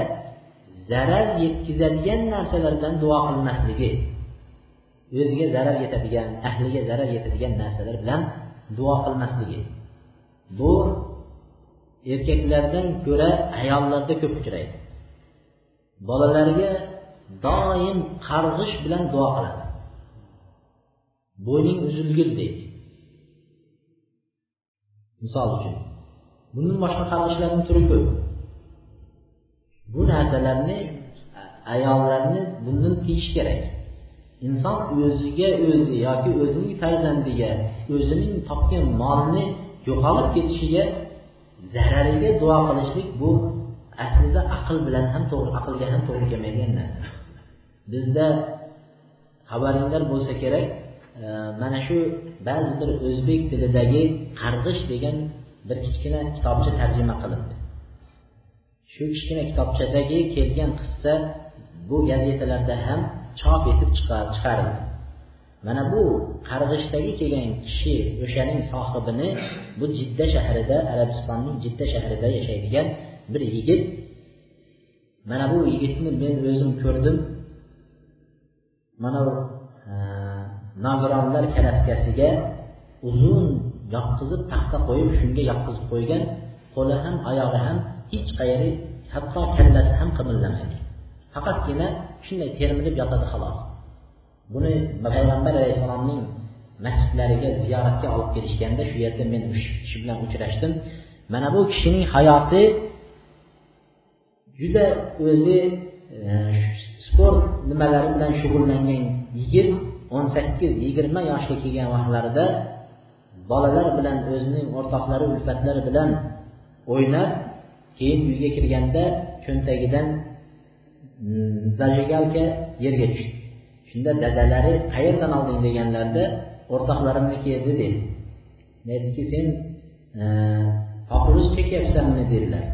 zarar yetkazadigan narsalar bilan duo qilmasligi o'ziga zarar yetadigan ahliga zarar yetadigan narsalar bilan duo qilmasligi. Bu erkaklardan ko'ra ayollarda ko'p uchraydi. Bolalarga doim qarg'ish bilan duo qiladi. Bo'yning uzilgil deydi. Misol uchun bundan boshqa qarg'ishlarni turi ko'p. Bu narsalarni ayollarni bundan tiyish kerak. Inson o'ziga o'zi yoki o'zining farzandiga o'zining topgan molini yo'qolib ketishiga zarariga duo qilishlik bu aslida aql bilan ham to'g'ri aqlga ham to'g'ri kelmaydigan narsa. Bizda xabaringlar bo'lsa kerak e, mana shu ba'zi bir o'zbek tilidagi qarg'ish degan bir kichkina kitobcha tarjima qilindi. Shu kichkina kitobchadagi kelgan qissa bu gazetalarda ham chop etib chiqarildi. Mana bu qarg'ishdagi kelgan kishi o'shaning sohibini bu jidda shahrida arabistonning jidda shahrida yashaydigan bir yigit. Mana bu yigitni men o'zim ko'rdim. Mana bu nogironlar kalaskasiga uzun yotqizib taxta qo'yib shunga yotqizib qo'ygan qo'li ham oyog'i ham hech qayeri hatto kallasi ham qimirlamaydi. Faqatgina shunday termilib yotadi xolos. Buni payg'ambar alayhissalomning masjidlariga ziyoratga olib kelishganda shu yerda men shu kishi bilan uchrashdim. Mana bu kishining hayoti juda o'zi e, sport nimalari bilan shug'ullangan yigit o'n sakkiz yigirma yoshga kelgan vaqtlarida bolalar bilan o'zining o'rtoqlari ulfatlari bilan o'ynab keyin uyga kirganda cho'ntagidan hmm, zajigalka yerga tushdi shunda dadalari qayerdan olding? deganlarida o'rtoqlarimniki edi dedi. Aytdiki sen e, populus chekyapsanmi? dedilar.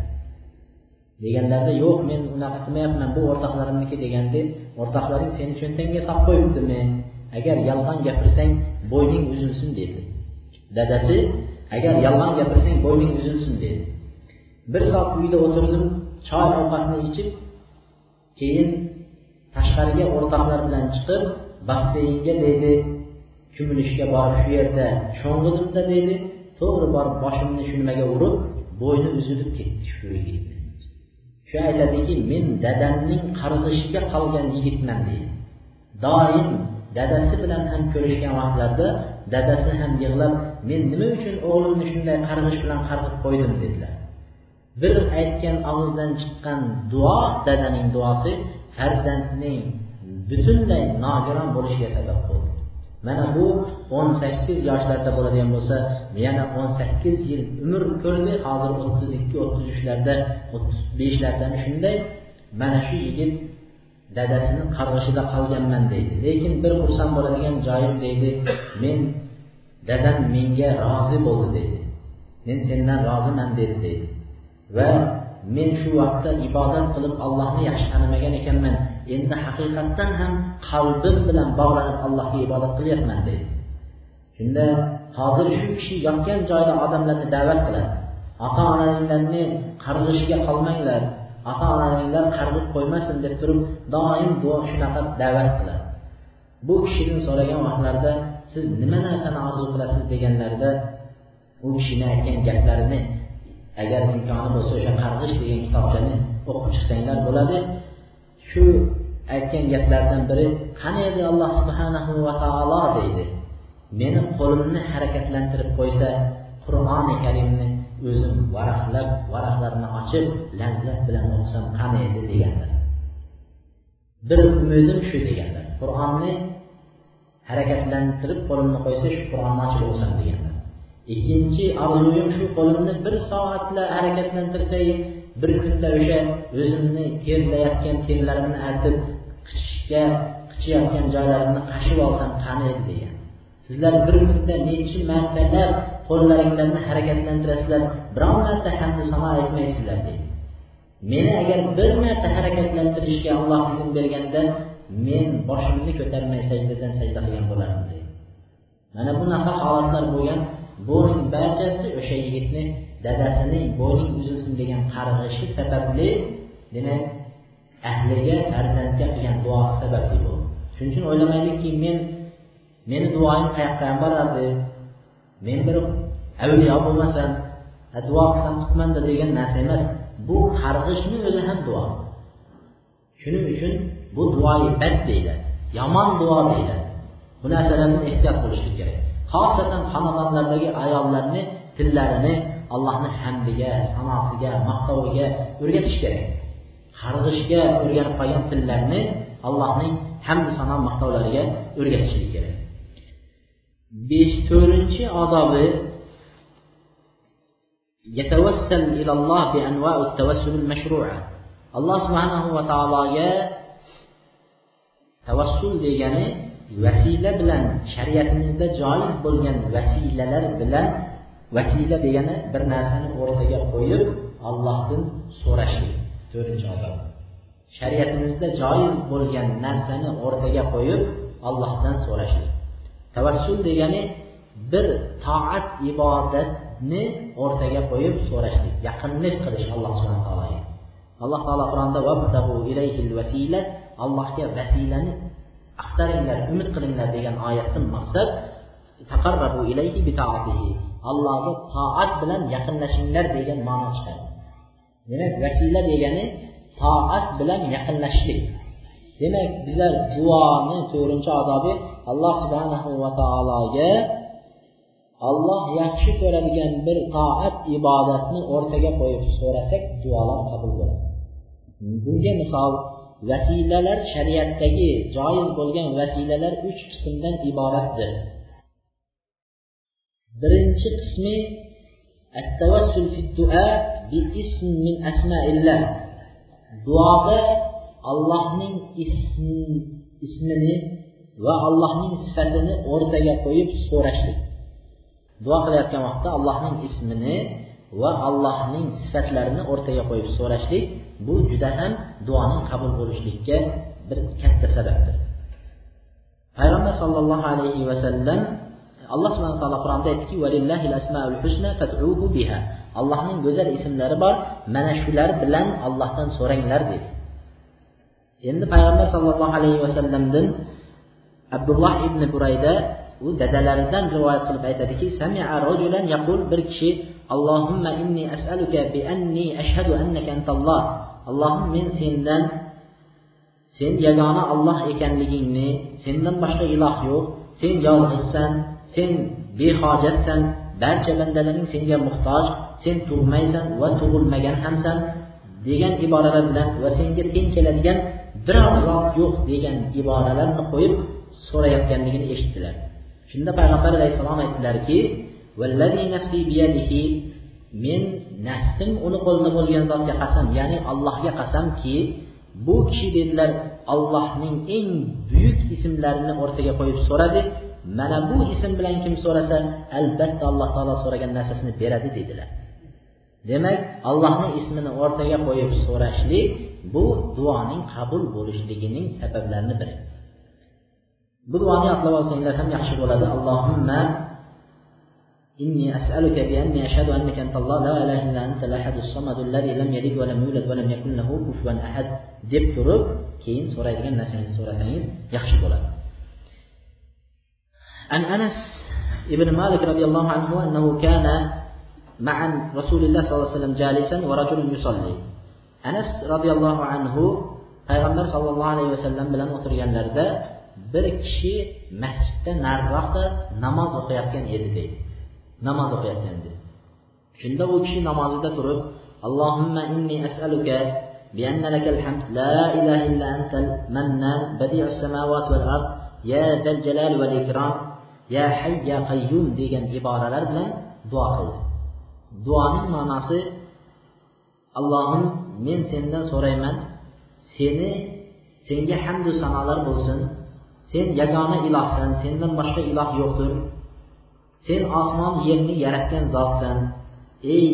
Deganlarida yo'q men unaqa qilmayapman bu o'rtoqlarimniki deganda o'rtoqlaring seni cho'ntagingga solib qo'yibdimi? Agar yolg'on gapirsang bo'yning uzilsin dedi. Dadasi agar yolg'on gapirsang bo'yning uzilsin dedi. Bir soat uyda o'tirdim choy ovqatni ichib keyin tashqariga o'rtoqlar bilan chiqib basseynga deydi cho'milishga borib shu yerda sho'ng'idimda deydi to'g'ri borib boshimni shu nimaga urib bo'yni uzilib ketdi shu yigitni shu aytadiki men dadamning qarg'ishiga qolgan yigitman deydi doim dadasi bilan ham ko'rishgan vaqtlarda dadasi ham yig'lab men nima uchun o'g'limni shunday qarg'ish bilan qarg'ib qo'ydim dedilar. Bir aytgan og'izdan chiqqan duo dadaning duosi farzandning butunlay nogiron bo'lishiga sabab bo'ldi. Mana bu o'n sakkiz yoshlarda bo'ladigan bo'lsa yana o'n sakkiz yil umr ko'rdi hozir o'ttiz ikki o'ttiz uchlarda o'ttiz beshlardami shunday mana shu yigit dadasini qarg'ishida qolganman deydi. Lekin bir xursand bo'ladigan joyim deydi men dadam menga rozi bo'ldi deydi. Men sendan roziman dedi deydi. Va men shu vaqtda ibodat qilib allohni yaxshi tanimagan ekanman. Endi haqiqatdan ham qalbim bilan bog'lanib allohga ibodat qilyapman deydi shunda hozir shu kishi yotgan joyda odamlarni da'vat qiladi. Ota onanglarni qarg'ishiga qolmanglar ota onanglar qarg'ib qo'ymasin deb turib doim duo shunaqa da'vat qiladi. Bu kishidan so'ragan vaqtlarida siz nima narsani orzu qilasiz deganlarida u kishini aytgan gaplarini agar imkoni bo'lsa o'sha qarg'ish degan kitobchani o'qib chiqsanglar bo'ladi. Shu aytgan gaplardan biri qani edi alloh subhanahu va taolo? deydi. Meni qo'limni harakatlantirib qo'ysa qur'oni karimni o'zim varaqlab varaqlarini ochib lazzat bilan o'qisam qani edi deganlar. Bir umidim shu deganlar. Qur'onni harakatlantirib qo'limni qo'ysa shu qur'onni ochib o'qisam deganlar. Ikkinchi orzuyim shu qo'limni bir soatla harakatlantirsak bir kunda o'sha o'zimni terlayotgan terlarimni artib qichishga qichiyotgan joylarimni qashib olsam qani edi degan. Sizlar bir kunda nechi martalab qo'llaringlarni harakatlantirasizlar biron marta hamdu sano aytmaysizlar deydi meni agar bir marta harakatlantirishga alloh izn berganda men boshimni ko'tarmay sajdadan sajda qilgan bo'lardim deydi mana bunaqa holatlar bo'lgan buning barchasi o'sha yigitni dadasining bo'ling uzilsin degan qarg'ishi sababli demak ahliga farzandga qilgan duosi sababli bo'ldi. Shuning uchun o'ylamaylikki men meni duoyim qayoqqa ham borardi men bir avliyo bo'lmasam duo qilsam qutmanda degan narsa emas. Bu qarg'ishni o'zi ham duo. Shuning uchun bu duoyi bad deyiladi. Yomon duo deyiladi. Bu narsalardan ehtiyot bo'lishlik kerak. xosatan xonadonlardagi ayollarni tillarini allohni hamdiga sanosiga maqtoviga o'rgatish kerak qarg'ishga o'rganib qolgan tillarni allohning hamdi sano maqtovlariga o'rgatishlik kerak besh to'rtinchi odobi يتوسل إلى الله بأنواع التوسل المشروعة alloh subhanahu va taologa tavassul degani vasila bilan shariatimizda joiz bo'lgan vasilalar bilan vasila degani bir narsani o'rtaga qo'yib allohdan so'rashlik to'rtinchi odob shariatimizda joiz bo'lgan narsani o'rtaga qo'yib allohdan so'rashlik tavassul degani bir toat ibodatni o'rtaga qo'yib so'rashlik yaqinlik qilish alloh subhana taologa. Alloh taolo qur'onda allohga vasilani axtaringlar umid qilinglar degan oyatdan maqsad taqarrabu ilayhi bitaatihi. Allohga toat bilan yaqinlashinglar degan ma'no chiqadi. Demak vasila degani toat bilan yaqinlashishlik demak bizlar duoni to'rtinchi odobi alloh subhanahu va taologa olloh yaxshi ko'radigan bir toat ibodatni o'rtaga qo'yib so'rasak duolar qabul bo'ladi. Bunga misol vasilalar shariatdagi joiz bo'lgan vasilalar uch qismdan iboratdir birinchi qismi التوسل في الدعاء باسم من أسماء الله duoda allohning ismini va allohning sifatini o'rtaga qo'yib so'rashlik duo qilayotgan vaqtda allohning ismini va allohning sifatlarini o'rtaga qo'yib so'rashlik bu juda ham duoning qabul bo'lishlikka bir katta sababdir. Payg'ambar sollallohu alayhi vasallam alloh subhana taolo qur'onda aytdiki allohning go'zal ismlari bor mana shular bilan allohdan so'ranglar dedi. Endi payg'ambar sollallohu alayhi vasallamdan abdulloh ibn burayda u dadalaridan rivoyat qilib aytadiki bir kishi allohimma inni as'aluka bi anni ashhadu annaka antalloh allohim men sendan sen yagona olloh ekanligingni sendan boshqa iloh yo'q sen yolg'izsan sen behojatsan barcha bandalaring senga muhtoj sen tug'maysan va tug'ilmagan hamsan degan iboralar bilan va senga teng keladigan biror zot yo'q degan iboralarni qo'yib so'rayotganligini eshitdilar. Shunda payg'ambar alayhissalom aytdilarki men nafsim uni qo'lida bo'lgan zotga qasam ya'ni allohga qasamki bu kishi dedilar allohning eng buyuk ismlarini o'rtaga qo'yib so'radi. Mana bu ism bilan kim so'rasa albatta alloh taolo so'ragan narsasini beradi dedilar. Demak allohni ismini o'rtaga qo'yib so'rashlik bu duoning qabul bo'lishligining sabablarini biri. Bu duoni yodlab olsanglar ham yaxshi bo'ladi. Allohimma إني أسألك بأني أشهد أنك أنت الله. لا إله إلا أنت الأحد الصمد الذي لم يلد ولم يولد ولم يكن له كفوا أحد. deb turib keyin so'raydigan narsangizni so'rasangiz yaxshi bo'ladi عن أنس ابن مالك رضي الله عنه أنه كان مع رسول الله صلى الله عليه وسلم جالسا ورجل يصلي. أنس رضي الله عنه payg'ambar sollallohu alayhi vasallam bilan o'tirganlarida bir kishi masjidda nariroqda namoz o'qiyotgan edi deydi namoz o'qiyotgan edi shunda u kishi namozida turib allohimma inni as'aluka بأن لك الحمد لا إله إلا أنت المنان بديع السماوات والأرض يا ذا الجلال والإكرام يا حي يا قيوم degan iboralar bilan duo qildi duoning ma'nosi allohim men sendan so'rayman seni senga hamdu sanolar bo'lsin sen yagona ilohsan sendan boshqa iloh yo'qdir sen osmon yerni yaratgan zotsan ey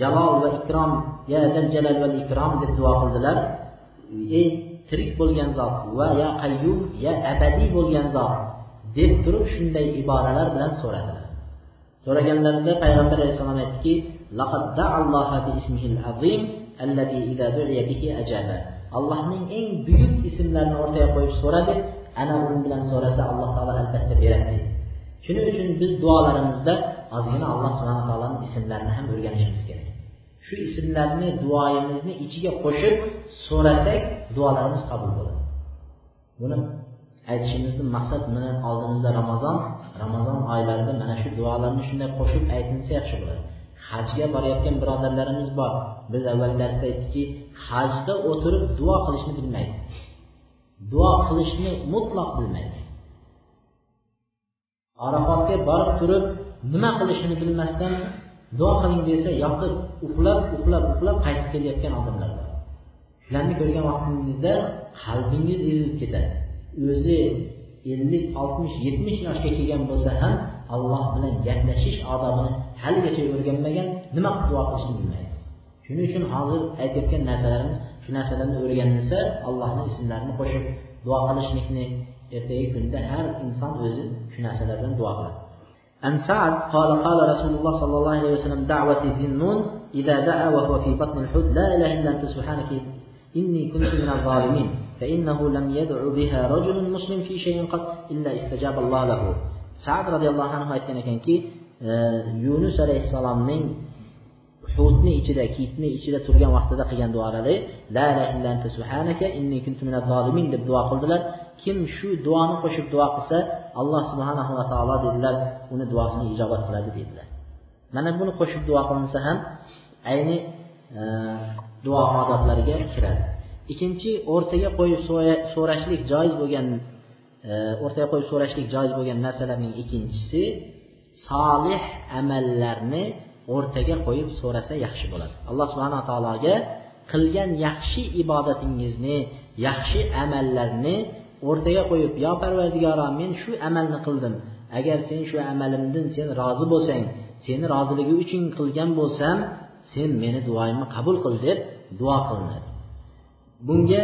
jalol va ikrom ya jalal va ikrom deb duo qildilar. Ey tirik bo'lgan zot va ya qayyum ya abadiy bo'lgan zot deb turib shunday iboralar bilan so'radilar. So'raganlarida payg'ambar alayhissalom aytdiki allohning eng buyuk ismlarini o'rtaga qo'yib so'radi. Ana u bilan so'rasa alloh taolo albatta beradi. Shuning uchun biz duolarimizda ozgina alloh subhana taoloni ismlarini ham o'rganishimiz kerak. Shu ismlarni duoyimizni ichiga qo'shib so'rasak duolarimiz qabul bo'ladi. Buni aytishimizni maqsad mana oldimizda ramazon ramazon oylarida mana shu duolarni shunday qo'shib aytilsa yaxshi bo'ladi. Hajga borayotgan birodarlarimiz bor. Biz avval darsda aytdikki hajda o'tirib duo qilishni bilmaydi. Duo qilishni mutlaq bilmaydi. Arafotga borib turib nima qilishini bilmasdan duo qiling desa yoqib uxlab uxlab uxlab qaytib kelayotgan odamlar bor. Shularni ko'rgan vaqtingizda qalbingiz ezilib ketadi. O'zi ellik oltmish yetmish yoshga kelgan bo'lsa ham alloh bilan gaplashish odobini haligacha o'rganmagan nima qilib duo qilishni bilmaydi. Shuning uchun hozir aytayotgan narsalarimiz shu narsalarni o'rganilsa allohni ismlarini qo'shib duo qilishlikni ertagi kunda har inson o'zi shu narsalar bilan duo qiladi عن سعد قال قال رسول الله صلى الله عليه وسلم دعوة ذي النون إذا دعا وهو في بطن الحوت لا إله إلا أنت سبحانك إني كنت من الظالمين فإنه لم يدع بها رجل مسلم في شيء قط إلا استجاب الله له. سعد رضي الله عنه aytgan ekanki yunus alayhissalomning hutni ichida kitni ichida turgan vaqtida qilgan duolari la ilaha illa anta subhanaka inni kuntu minaz zolimin deb duo qildilar. Kim shu duoni qo'shib duo qilsa alloh subhanahu va taolo dedilar uni duosini ijobat qiladi dedilar. Mana buni qo'shib duo qilinsa ham ayni e, duo odoblariga kiradi. Ikkinchi o'rtaga qo'yib so'rashlik joiz bo'lgan e, o'rtaga qo'yib so'rashlik joiz bo'lgan narsalarning ikkinchisi solih amallarni o'rtaga qo'yib so'rasa yaxshi bo'ladi. Alloh subhanaa taologa qilgan yaxshi ibodatingizni yaxshi amallarni o'rtaga qo'yib yo parvardigoro men shu amalni qildim. Agar sen shu amalimdan sen rozi bo'lsang seni roziligi uchun qilgan bo'lsam sen meni duoyimni qabul qil deb duo qilinadi. Bunga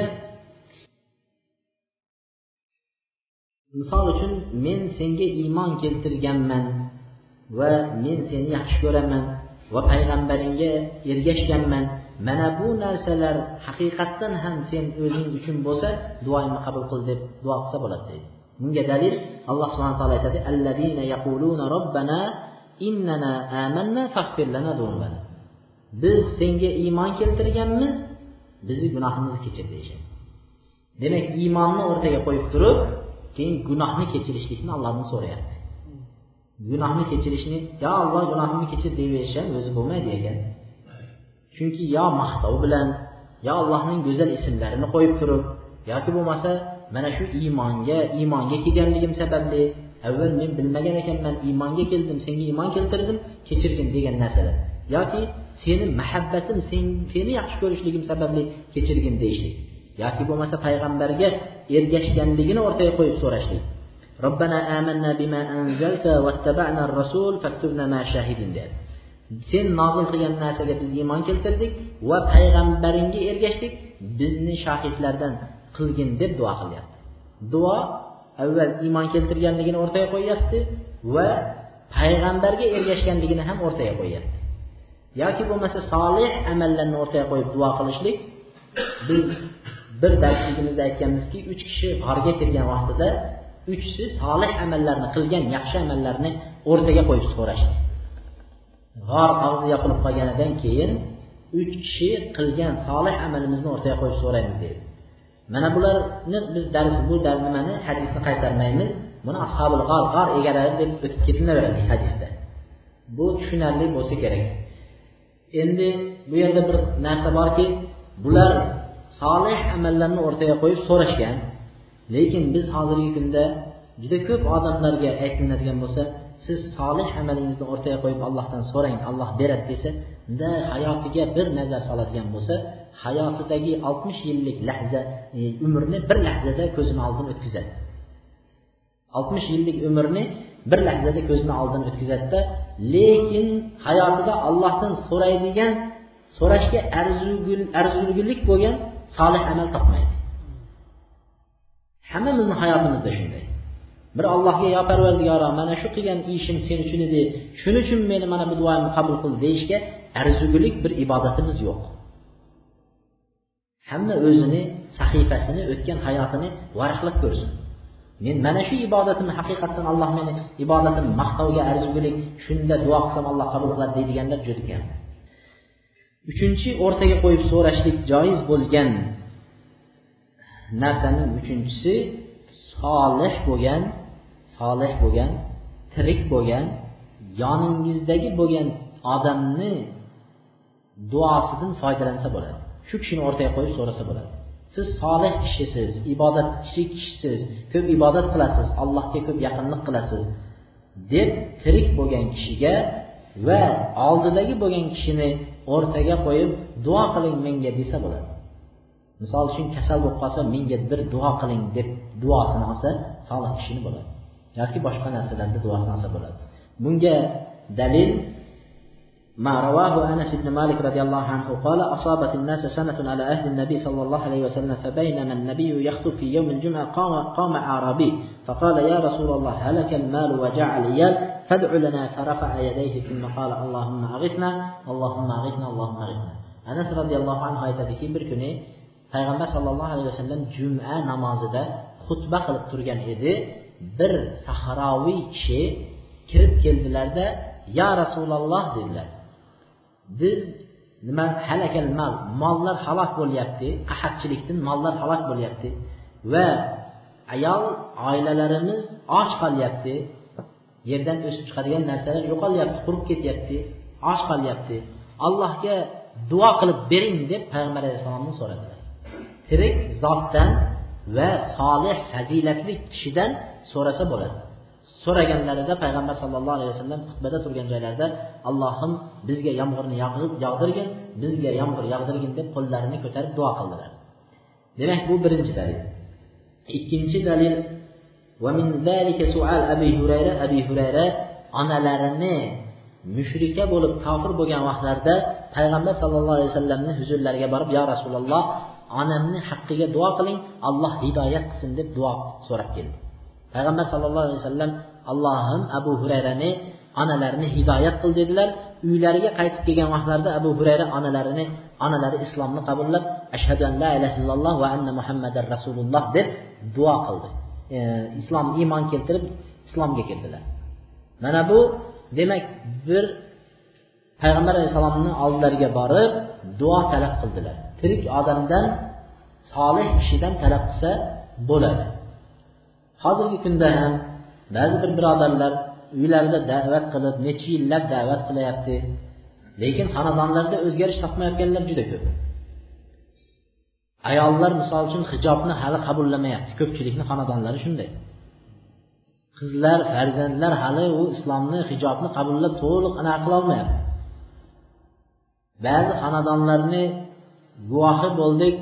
misol uchun men senga iymon keltirganman va men seni yaxshi ko'raman va payg'ambaringga ergashganman. Mana bu narsalar haqiqatdan ham sen o'zing uchun bo'lsa duoyimni qabul qil deb duo qilsa bo'ladi deydi. Bunga dalil alloh subhana taolo aytadi allazina yaquluna robbana innana amanna faghfir lana dunubana biz senga iymon keltirganmiz bizni gunohimizni kechir deyishadi. Demak iymonni o'rtaga qo'yib turib keyin gunohni kechirishlikni allohdan so'rayapti. Gunohni kechirishni yo alloh gunohimni kechir deyverish ham o'zi bo'lmaydi ekan chunki yo maqtov bilan yo allohning go'zal ismlarini qo'yib turib yoki bo'lmasa mana shu iymonga iymonga kelganligim sababli avval men bilmagan ekanman iymonga keldim senga iymon keltirdim kechirgin degan narsalar. Yoki seni muhabbatim sen seni yaxshi ko'rishligim sababli kechirgin deyishlik. Yoki bo'lmasa payg'ambarga ergashganligini o'rtaga qo'yib so'rashlik. Robbana amanna bima anzalta wattaba'na rasul faktubna ma shahidin dedi. Sen nozil qilgan narsaga biz iymon keltirdik va payg'ambaringga ergashdik. Bizni shohidlardan qilgin deb duo qilyapti. Duo avval iymon keltirganligini o'rtaga qo'yyapti va payg'ambarga ergashganligini ham o'rtaga qo'yyapti. Yoki bo'lmasa solih amallarni o'rtaga qo'yib duo qilishlik biz bir darsligimizda aytganmizki uch kishi g'orga kirgan vaqtida uchisi solih amallarni qilgan yaxshi amallarni o'rtaga qo'yib so'rashdi. G'or og'zi yopilib qolganidan keyin uch kishi qilgan solih amalimizni o'rtaga qo'yib so'raymiz dedi. Mana bularni biz dars bu nimani? Hadisni qaytarmaymiz. Buni ashobul g'or g'or egalari deb o'tib ketinaveradi hadisda. Bu tushunarli bo'lsa kerak. Endi bu yerda bir narsa borki bular solih amallarni o'rtaga qo'yib so'rashgan lekin biz hozirgi kunda juda ko'p odamlarga aytilinadigan bo'lsa siz solih amalingizni o'rtaga qo'yib allohdan so'rang alloh beradi desa unda hayotiga bir nazar soladigan bo'lsa hayotidagi oltmish yillik lahza e, umrni bir lahzada ko'zini oldidan o'tkazadi. Oltmish yillik umrni bir lahzada ko'zini oldidan o'tkazadida lekin hayotida ollohdan so'raydigan so'rashga arzigulik bo'lgan solih amal topmaydi. Hammamizni hayotimizda shunday. Bir allohga yo parvardigoro mana shu qilgan ishim sen uchun edi shuning uchun meni mana bu duoyimni qabul qil deyishga arzugulik bir ibodatimiz yo'q. Hamma o'zini sahifasini o'tgan hayotini varaqlab ko'rsin. Men mana shu ibodatimni haqiqatdan alloh meni ibodatim maqtovga arzugulik shunda duo qilsam alloh qabul qiladi deydiganlar juda kam. Uchinchi o'rtaga qo'yib so'rashlik joiz bo'lgan narsaning uchinchisi solih bo'lgan solih bo'lgan tirik bo'lgan yoningizdagi bo'lgan odamni duosidan foydalansa bo'ladi. Shu kishini o'rtaga qo'yib so'rasa bo'ladi. Siz solih kishisiz ibodatchi kishisiz ko'p ibodat qilasiz allohga ko'p yaqinlik qilasiz deb tirik bo'lgan kishiga va oldidagi bo'lgan kishini o'rtaga qo'yib duo qiling menga desa bo'ladi. Misol uchun kasal bo'lib qolsa menga bir duo qiling deb duosini olsa solih kishini bo'ladi. Yoki boshqa narsalarda duosini olsa bo'ladi. Bunga dalil ما رواه أنس بن مالك رضي الله عنه قال أصابت الناس سنة على أهل النبي صلى الله عليه وسلم فبينما النبي يخطب في يوم الجمعة قام, قام أعرابي فقال يا رسول الله هلك المال وجاع العيال فادع لنا فرفع يديه ثم قال اللهم أغثنا اللهم أغثنا اللهم أغثنا أنس رضي الله عنه aytadiki bir kuni payg'ambar sallallohu alayhi vasallam juma namozida xutba qilib turgan edi. Bir sahroviy kishi kirib keldilarda ya rasululloh dedilar. Biz nima halakal mal mollar halok bo'lyapti qahatchilikdan mollar halok bo'lyapti va ayol oilalarimiz och qolyapti yerdan o'sib chiqadigan narsalar yo'qolyapti qurib ketyapti och qolyapti. Allohga duo qilib bering deb payg'ambar alayhissalomdan so'radilar. Tirik zotdan va solih fazilatli kishidan so'rasa bo'ladi. So'raganlarida payg'ambar sallallohu alayhi vasallam xutbada turgan joylarida allohim bizga yomg'irni yog'dirgin bizga yomg'ir yog'dirgin deb qo'llarini ko'tarib duo qildilar. Demak bu birinchi dalil. Ikkinchi dalil abi hurayra. Abi hurayra onalarini mushrika bo'lib kofir bo'lgan vaqtlarida payg'ambar sallallohu alayhi vasallamni huzurlariga borib yo rasululloh onamni haqqiga duo qiling alloh hidoyat qilsin deb duo so'rab keldi. Payg'ambar sallallohu alayhi vasallam allohim abu hurayrani onalarini hidoyat qil dedilar. Uylariga qaytib kelgan vaqtlarida abu hurayra onalarini onalari islomni qabullab ashhadu an la ilaha illalloh va anna muhammadar rasululloh deb duo qildi. E, islom iymon keltirib islomga keldilar. Mana bu demak bir payg'ambar alayhissalomni oldilariga borib duo talab qildilar. Tirik odamdan solih kishidan talab qilsa bo'ladi. Hozirgi kunda ham ba'zi bir birodarlar uylarida da'vat qilib necha yillab da'vat qilyapti lekin xonadonlarda o'zgarish topmayotganlar juda ko'p. Ayollar misol uchun hijobni hali qabullamayapti ko'pchilikni xonadonlari shunday. Qizlar farzandlar hali u islomni hijobni qabullab to'liq anaqa qilolmayapti ba'zi xonadonlarni guvohi bo'ldik.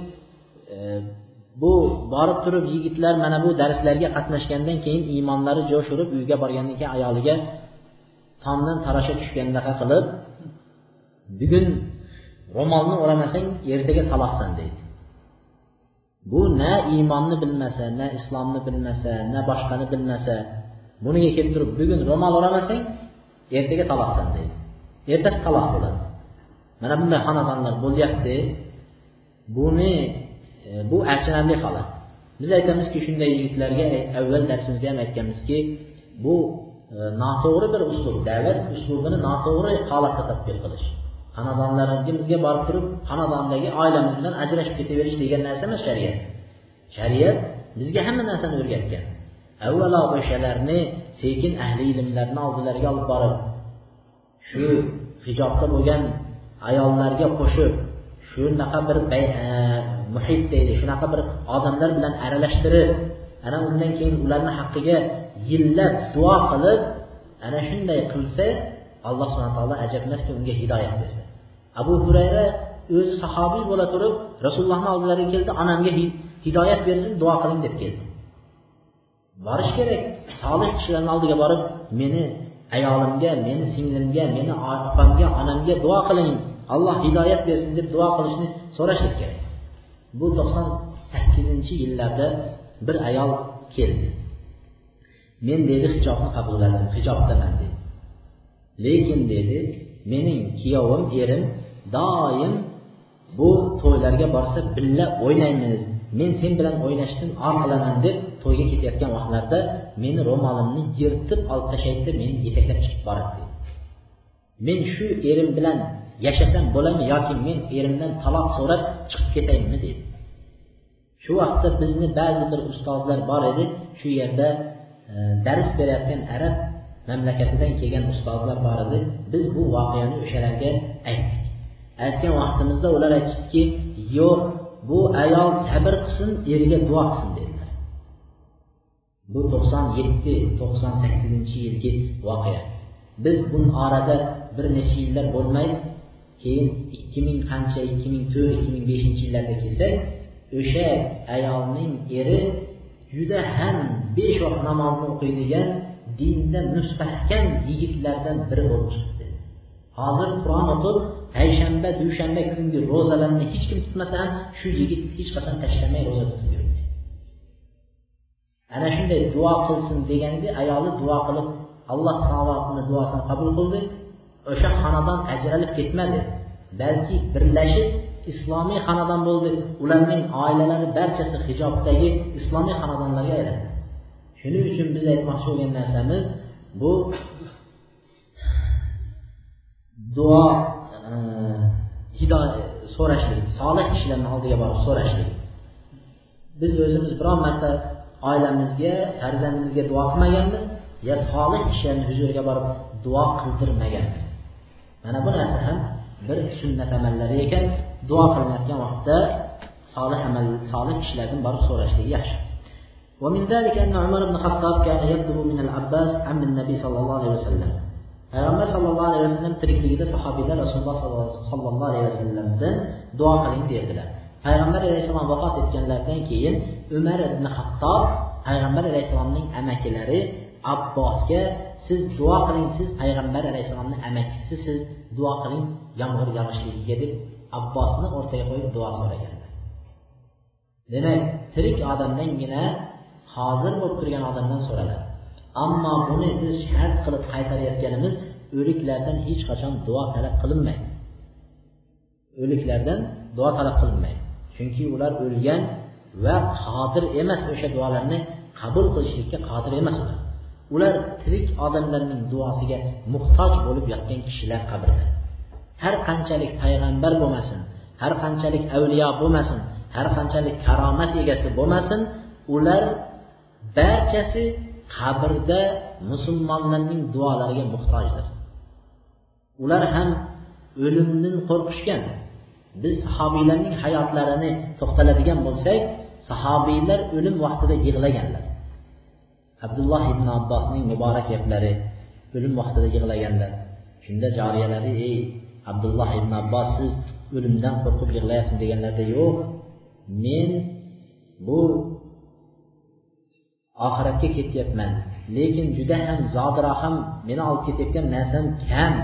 E, bu borib turib yigitlar mana bu darslarga qatnashgandan keyin iymonlari jo'sh urib uyga borgandan keyin ayoliga tomdan tarasha tushgandaqa qilib bugun ro'molni o'ramasang ertaga taloqsan deydi. Bu na iymonni bilmasa na islomni bilmasa na boshqani bilmasa buniga kelib turib bugun ro'mol o'ramasang ertaga taloqsan deydi. Ertasi taloq bo'ladi. Mana bunday xonadonlar bo'lyapti. Buni e, bu achinarli holat. Biz aytamizki shunday yigitlarga avval darsimizda ham aytganmizki bu e, noto'g'ri bir uslub da'vat uslubini noto'g'ri holatda tadbiq qilish. Xonadonlarimizga borib turib xonadondagi oilamizdan ajrashib ketaverish degan narsa emas shariat. Shariat bizga hamma narsani o'rgatgan. Avvalo o'shalarni sekin ahli ilmlarni oldilariga olib borib shu hijobda bo'lgan ayollarga qo'shib shunaqa bir e, muhit deydi shunaqa bir odamlar bilan aralashtirib ana undan keyin ularni haqqiga yillab duo qilib ana shunday qilsa alloh subhana taolo ajab emaski unga hidoyat bersa abu hurayra o'zi sahobiy bo'la turib rasulullohni oldilariga keldi onamga hidoyat bersin duo qiling deb keldi. Borish kerak solih kishilarni oldiga borib meni ayolimga meni singlimga meni opamga onamga duo qiling alloh hidoyat bersin deb duo qilishni so'rashlik kerak. Bu to'qson sakkizinchi yillarda bir ayol keldi. Men dedi hijobni qabul qildim hijobdaman dedi. Lekin dedi mening kuyovim erim doim bu to'ylarga borsa billa o'ynaymiz men sen bilan o'ynashdan or qilaman deb to'yga ketayotgan vaqtlarda meni ro'molimni yirtib olib tashlaydida meni yetaklab chiqib boradi dedi. Men shu erim bilan yashasam bo'ladimi yoki men erimdan taloq so'rab chiqib ketaymi dedi shu vaqtda bizni ba'zi bir ustozlar bor edi shu yerda e, dars berayotgan arab mamlakatidan kelgan ustozlar bor edi. Biz bu voqeani o'shalarga aytdik. Aytgan vaqtimizda ular aytishdiki yo'q bu ayol sabr qilsin eriga duo qilsin dedilar. Bu to'qson yetti to'qson sakkizinchi yilgi voqea. Biz bu orada bir necha yillar bo'lmay keyin ikki ming qancha ikki ming to'rt ikki ming beshinchi yillarda kelsak o'sha ayolning eri juda ham besh vaqt namozni o'qiydigan dinda mustahkam yigitlardan biri bo'lib chiqibdi. Hozir qur'on o'qib payshanba dushanba kungi ro'zalarni hech kim tutmasa ham shu yigit hech qachon tashlamay ro'za tutib yuribdi. Ana shunday duo qilsin deganda ayoli duo qilib alloh taolo uni duosini qabul qildi. O'sha xonadon ajralib ketmadi. Balki birlashib islomiy xonadon bo'ldi. Ularning oilalari barchasi hijobdagi islomiy xonadonlarga aylandi. Shuning uchun biz aytmoqchi bo'lgan narsamiz bu duo e, hidoyat so'rashlik solih kishilarni oldiga borib so'rashlik. Biz o'zimiz biron marta oilamizga farzandimizga duo qilmaganmiz yo solih kishilarni huzuriga borib duo qildirmaganmiz. mana bu narsa ham bir sunnat amallari ekan duo qilinayotgan vaqtda solih amal solih kishilardan borib so'rashligi yaxshi ومن ذلك أن عمر بن الخطاب كان يطلب من العباس عم النبي صلى الله عليه وسلم payg'ambar sallallohu alayhi vasallam tirikligida sahobiylar rasululloh sollallohu alayhi vasallamdan duo qiling derdilar payg'ambar alayhissalom vafot etganlaridan keyin umar ibn hattob payg'ambar alayhissalomning amakilari abbosga siz duo qiling siz payg'ambar alayhissalomni amakisi siz duo qiling yomg'ir yog'ishligiga deb abbosni o'rtaga qo'yib duo so'raganlar. Demak tirik odamdangina hozir bo'lib turgan odamdan so'raladi. Ammo buni biz shart qilib qaytarayotganimiz o'liklardan hech qachon duo talab qilinmaydi. O'liklardan duo talab qilinmaydi. Chunki ular o'lgan va qodir emas o'sha duolarni qabul qilishlikka qodir emas ular. Ular tirik odamlarning duosiga muhtoj bo'lib yotgan kishilar qabrida. Har qanchalik payg'ambar bo'lmasin har qanchalik avliyo bo'lmasin har qanchalik karomat egasi bo'lmasin ular barchasi qabrda musulmonlarning duolariga muhtojdir. Ular ham o'limdan qo'rqishgan biz sahobiylarning hayotlarini to'xtaladigan bo'lsak sahobiylar o'lim vaqtida yig'laganlar. Abdullah ibn Abbasning mübarək gəpləri ölüm vaxtında yığılaganda shunda cariyələri ey Abdullah ibn Abbas siz ölümdən qorxub yığılayasınız deyənlərdə yox men bu axirətə getəyəmən lekin juda ham zodiraham meni olib ketayotgan narsam kam.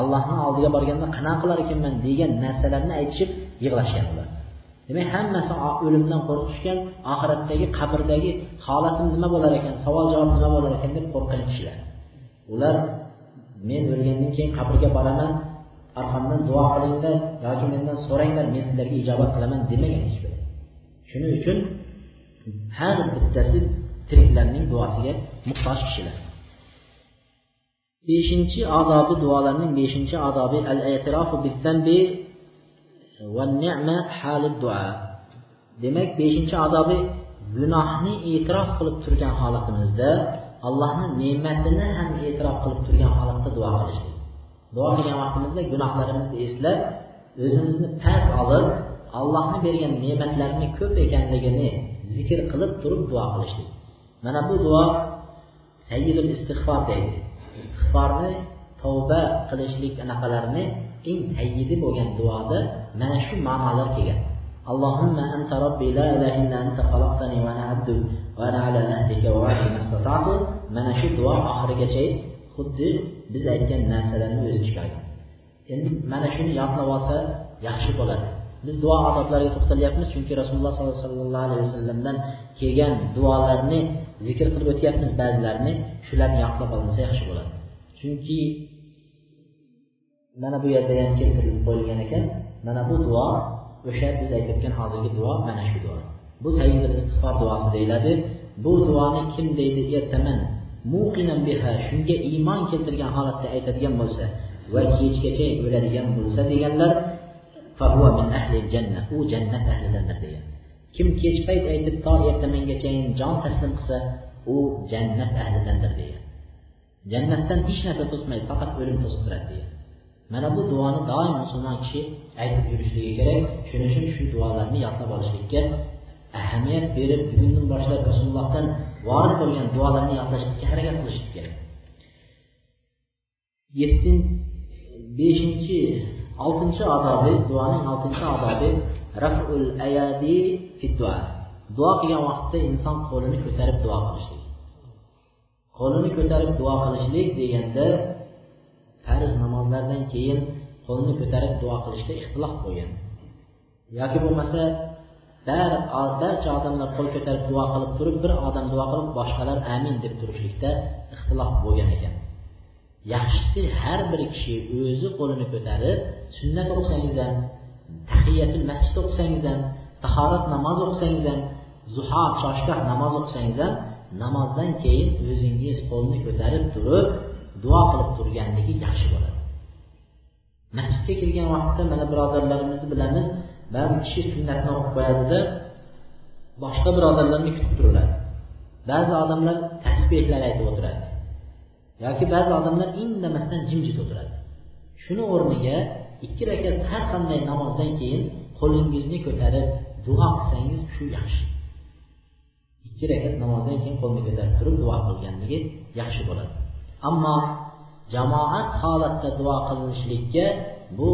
Allohni oldiga borganda qanaqa qilar ekanman? degan narsalarni aytishib yig'lashgan ular. Demak hammasi o'limdan qo'rqishgan oxiratdagi qabrdagi holatim nima bo'lar ekan savol javob nima bo'lar ekan deb qo'rqqan kishilar. Ular men o'lgandan keyin qabrga boraman orqamdan duo qilinglar yoki mendan so'ranglar men sizlarga ijobat qilaman demagan hech biri shuning uchun har bittasi tiriklarning duosiga muhtoj kishilar. Beshinchi odobi duolarning beshinchi odobi al i'tirofu bizzambi va ni'ma hali duo demak beshinchi adobi gunohni e'tirof qilib turgan holatimizda allohni ne'matini ham e'tirof qilib turgan holatda duo qilishlik duo qilgan vaqtimizda gunohlarimizni eslab o'zimizni past olib allohni bergan ne'matlarini ko'p ekanligini zikr qilib turib duo qilishlik. Mana bu duo sayyidul istig'for deydi. Istig'forni tavba qilishlik anaqalarini eng sayyidi bo'lgan duoda mana shu ma'nolar kelgan. Allohumma anta robbi la ilaha illa anta khalaqtani va ana abduk va ana ala ahdika va mastata'tu mana shu duo oxirigacha xuddi biz aytgan narsalarni o'z ichiga olgan endi mana shuni yodlab olsa yaxshi bo'ladi. Biz duo odoblariga to'xtalyapmiz chunki rasululloh sollallohu alayhi vasallamdan kelgan duolarni zikr qilib o'tyapmiz ba'zilarini. Shularni yodlab olinsa yaxshi bo'ladi. Chunki mana bu yerda ham keltirib qo'yilgan ekan. Mana bu duo o'sha biz aytayotgan hozirgi duo mana shu duo. Bu sayyid istig'for duosi deyiladi. Bu duoni kim deydi ertaman. Muqinan biha shunga iymon keltirgan holatda aytadigan bo'lsa va kechgacha o'ladigan bo'lsa deganlar min ahli janna u jannat ahlidandir degan. Kim kech payt aytib to ertamangachayin jon taslim qilsa u jannat ahlidandir degan. Jannatdan hech narsa to'smaydi faqat o'lim to'sib turadi degan. Mana bu duoni doim musulmon kishi aytib yurishligi kerak. Shuning uchun shu duolarni yodlab olishlikka ahamiyat berib bugundan boshlab rasulullohdan vorid bo'lgan duolarni yodlashlikka harakat qilishlik kerak. Yettinchi beshinchi oltinchi odobi duoning oltinchi odobi raful ayadi duo duo qilgan vaqtda inson qo'lini ko'tarib duo qilishlik. Qo'lini ko'tarib duo qilishlik deganda farz namozlardan keyin qo'lni ko'tarib duo qilishda ixtilof bo'lgan yoki bo'lmasa barcha odamlar qo'l ko'tarib duo qilib turib bir odam duo qilib boshqalar amin deb turishlikda ixtilof bo'lgan ekan. Yaxshisi har bir kishi o'zi qo'lini ko'tarib sunnat o'qisangiz ham tahiyatul masjid o'qisangiz ham tahorat namoz o'qisangiz ham zuho choshgoh namoz o'qisangiz ham namozdan keyin o'zingiz qo'lni ko'tarib turib duo qilib turganligi yaxshi bo'ladi. Masjidga kelgan vaqtda mana birodarlarimizni bilamiz ba'zi kishi sunnatni o'qib qo'yadida boshqa birodarlarni kutib turiladi ba'zi odamlar tasbehlar aytib o'tiradi. Yoki ba'zi odamlar indamasdan jimjit o'tiradi. Shuni o'rniga ikki rakat har qanday namozdan keyin qo'lingizni ko'tarib duo qilsangiz shu yaxshi. Ikki rakat namozdan keyin qo'lni ko'tarib turib duo qilganligi yaxshi bo'ladi. Ammo jamoat holatda duo qilinishlikka bu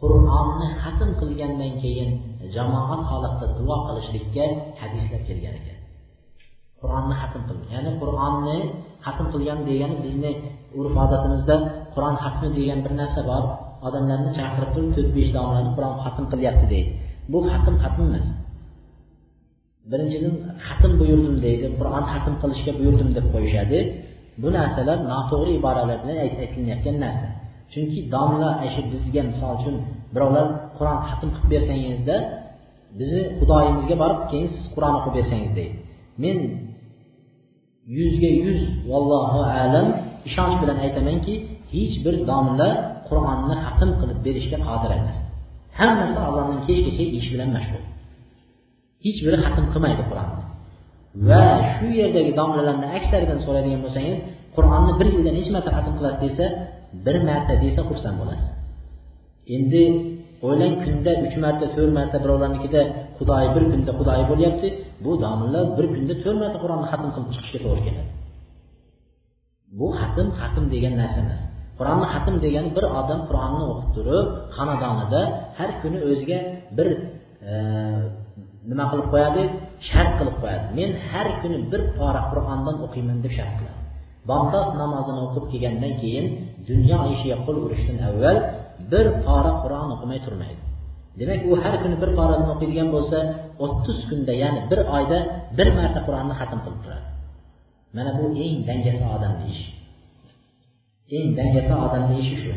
qur'onni hatm qilgandan keyin jamoat holatda duo qilishlikka hadislar kelgan ekan. Qur'onni hatm qildi ya'ni qur'onni hatm qilgan degani bizni urf odatimizda qur'on xatmi degan bir narsa bor. Odamlarni chaqirib turib to'rt besh domlani qur'on hatm qilyapti deydi. Bu hatm hatm emas birinchidan hatm buyurdim deydi. Qur'on hatm qilishga buyurdim deb qo'yishadi. Bu narsalar noto'g'ri iboralar bilan aytilayotgan narsa. Chunki domla shu bizga misol uchun birovlar qur'on xatm qilib bersangizda bizni xudoyimizga borib keyin siz qur'on o'qib bersangiz deydi. Men yuzga yuz vallohu alam ishonch bilan aytamanki hech bir domla qur'onni xatm qilib berishga qodir emas. Hammasi azondan kechgacha ish bilan mashg'ul. Hech biri xatm qilmaydi qur'onni. Va shu yerdagi domlalarni aksaridan so'raydigan bo'lsangiz qur'onni bir yilda necha marta xatm qilasiz desa bir marta desa xursand bo'lasiz. Endi o'ylang kunda uch marta to'rt marta birovlarnikida xudoy bir kunda xudoy bo'lyapti bu domlalar bir kunda to'rt marta qur'onni xatm qilib chiqishga to'g'ri keladi. Bu xatm xatm degan narsa emas. Qur'onni xatm degani bir odam qur'onni o'qib turib xonadonida har kuni o'ziga bir e, nima qilib qo'yadi? Shart qilib qo'yadi. Men har kuni bir pora qur'ondan o'qiyman deb shart qiladi. Bomdod namozini o'qib kelgandan keyin dunyo ishiga qo'l urishdan avval bir pora qur'on o'qimay turmaydi. Demak u har kuni bir poradan o'qiydigan bo'lsa o'ttiz kunda ya'ni bir oyda bir marta qur'onni xatm qilib turadi. Mana bu eng dangasa odamni ishi eng dangasa odamni ishi shu.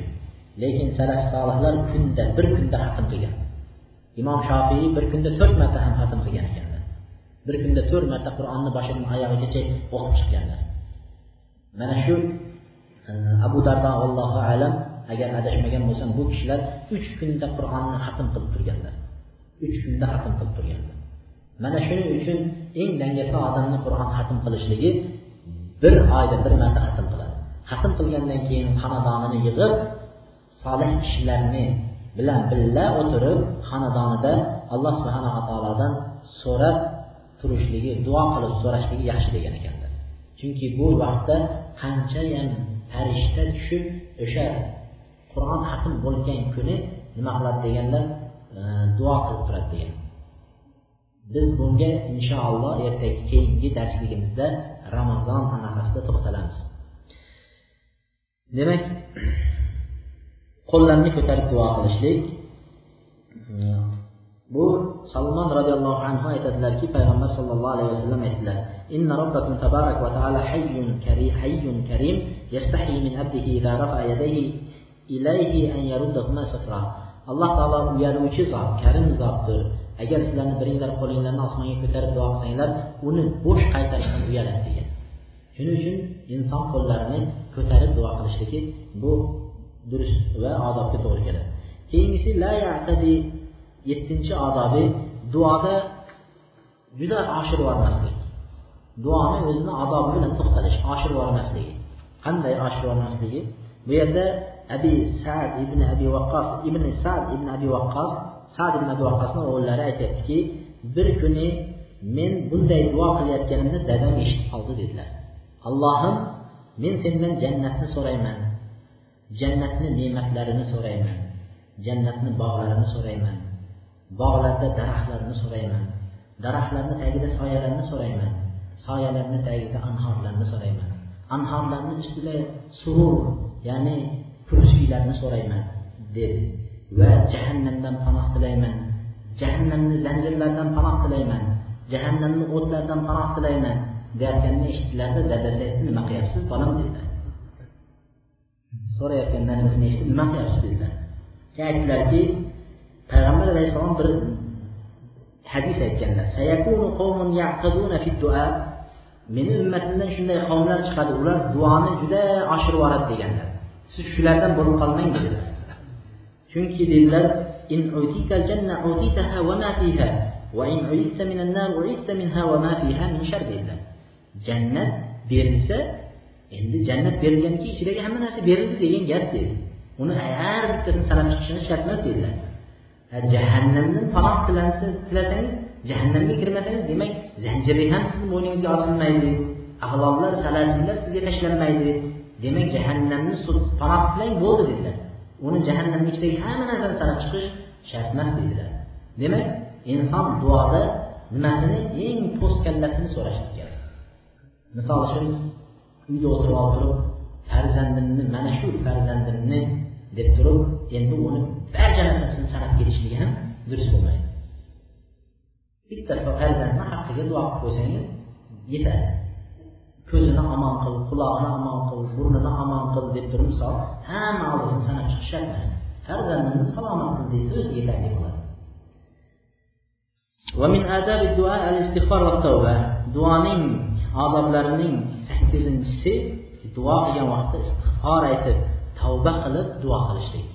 Lekin salaf solihlar kunda bir kunda xatm qilgan. Imom shofiy bir kunda to'rt marta ham xatm qilgan ekan. Bir kunda to'rt marta qur'onni boshidan oyog'igacha o'qib chiqqanlar. Mana shu e, abu dardo allohu alam agar adashmagan bo'lsam bu kishilar uch kunda qur'onni xatm qilib turganlar. Uch kunda xatm qilib turganlar. Mana shuning uchun eng dangasa odamni qur'on xatm qilishligi bir oyda bir marta xatm qiladi. Xatm qilgandan keyin xonadonini yig'ib solih kishilarni bilan birga o'tirib xonadonida alloh subhanava taolodan so'rab turishligi duo qilib so'rashligi yaxshi degan ekanlar chunki bu vaqtda qanchayam farishta tushib o'sha qur'on hatm bo'lgan kuni nima qiladi deganlar e, duo qilib turadi degan. Biz bunga inshaalloh ertaga keyingi darsligimizda ramazon anaqasida to'xtalamiz. Demak qo'llarni ko'tarib duo qilishlik e, bu salmon roziyallohu anhu aytadilarki payg'ambar sollallohu alayhi vasallam aytdilar inna robbakum tabarak va taala hayyun karim hayyun karim yastahi min abdihi idza rafa yadayhi ilayhi an yaruddahuma safra alloh taolo uyaluvchi zot karim zotdir. Agar sizlarni biringlar qo'linglarni osmonga ko'tarib duo qilsanglar uni bo'sh qaytarishdan uyaladi degan. Shuning uchun inson qo'llarini ko'tarib duo qilishligi bu durust va odobga to'g'ri keladi. Keyingisi la yatadi yettinchi odobi duoda juda oshirib yubormaslik. Duoni o'zini odobi bilan to'xtalish oshirib yubormasligi. Qanday oshirib yubormasligi? Bu yerda abi sad ibn abi vaqqos ibn sad ibn abi vaqqos sad ibn abi vaqqosni o'g'illari aytyaptiki bir kuni men bunday duo qilayotganimni dadam eshitib qoldi dedilar. Allohim men sendan jannatni so'rayman. Jannatni ne'matlarini so'rayman. Jannatni bog'larini so'rayman. Bog'larda daraxtlarni so'rayman. Daraxtlarni tagida soyalarni so'rayman. Soyalarni tagida anhorlarni so'rayman. Anhorlarni ustida surur ya'ni kursiylarni so'rayman dedi va jahannamdan panoh tilayman. Jahannamni zanjirlardan panoh tilayman. Jahannamni o'tlaridan panoh tilayman deyayotganini eshitdilarda dadasi aytdi nima qilyapsiz bolam? dedilar. So'rayotgan nimasini eshitib nima qilyapsiz? dedilar. Keyin aytdilarki payg'ambar alayhissalom bir hadis aytganlar. Meni ummatimdan shunday qavmlar chiqadi. Ular duoni juda oshirib yuboradi deganlar. Siz shulardan bo'lib qolmang dedilar chunki dedilar in janna utitaha wa ma fiha va in uidta minan nar uidta minha wa ma fiha min shar dedilar. Jannat berilsa endi jannat berilganki ichidagi hamma narsa berildi degan gap dedi. Uni har bittasini sanab chiqishini shart emas dedilar. Jahannamdan panoh tilasangiz jahannamga kirmasangiz demak zanjiri ham sizni bo'yningizga osilmaydi. Ag'loblar salasimlar sizga tashlanmaydi. Demak jahannamni panoh tilang bo'ldi dedilar. Uni jahannamni ichidagi hamma narsani sanab chiqish shart emas dedilar. Demak inson duoda nimasini eng po'stkallasini so'rashi kerak. Misol uchun uyda o'tirib olib turib farzandimni mana shu farzandimni deb turib endi uni barcha narsasini sanab ketishligi ham durust bo'lmaydi bitta farzandni haqqiga duo qilib qo'ysangiz yetadi ko'zini omon qil qulog'ini omon qil burnini omon qil deb turib misol hamma oldisini sanab chiqish shart emas farzandimni salomat qil desa o'zi yetarli bo'ladi ومن آداب الدعاء الاستغفار والتوبة duoning odoblarining sakkizinchisi duo qilgan vaqtda istig'for aytib tavba qilib duo qilishlik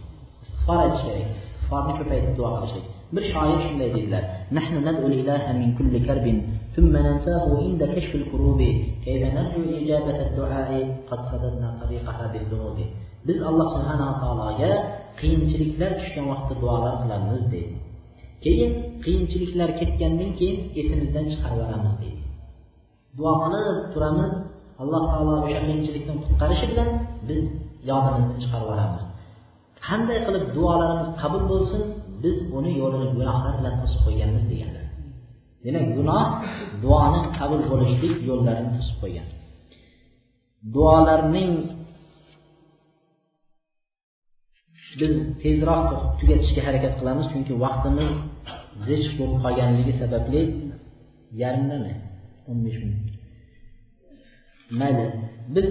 istig'for aytish kerak istig'forni ko'paytirib duo qilishlik bir shoir shunday dedilar nahnu nad'u ilaha min kulli karbin ثم ننساه عند كشف الكروب كيف نرجو إجابة الدعاء قد صددنا طريقها بالذنوب biz alloh subhanava taologa qiyinchiliklar tushgan vaqtda duolar qilamiz deydi keyin qiyinchiliklar ketgandan keyin esimizdan chiqarib yuboramiz deydi duo qilib turamiz alloh taolo o'sha qiyinchilikdan qutqarishi bilan biz yodimizdan chiqarib yuboramiz Qanday qilib duolarimiz qabul bo'lsin biz uni yo'lini gunohlar bilan to'sib qo'yganmiz deganlar. Demak gunoh duoni qabul bo'lishlik yo'llarini to'sib qo'ygan. Duolarning biz tezroq tugatishga harakat qilamiz chunki vaqtimiz zich bo'lib qolganligi sababli yarimdami o'n besh minut. Mayli. Biz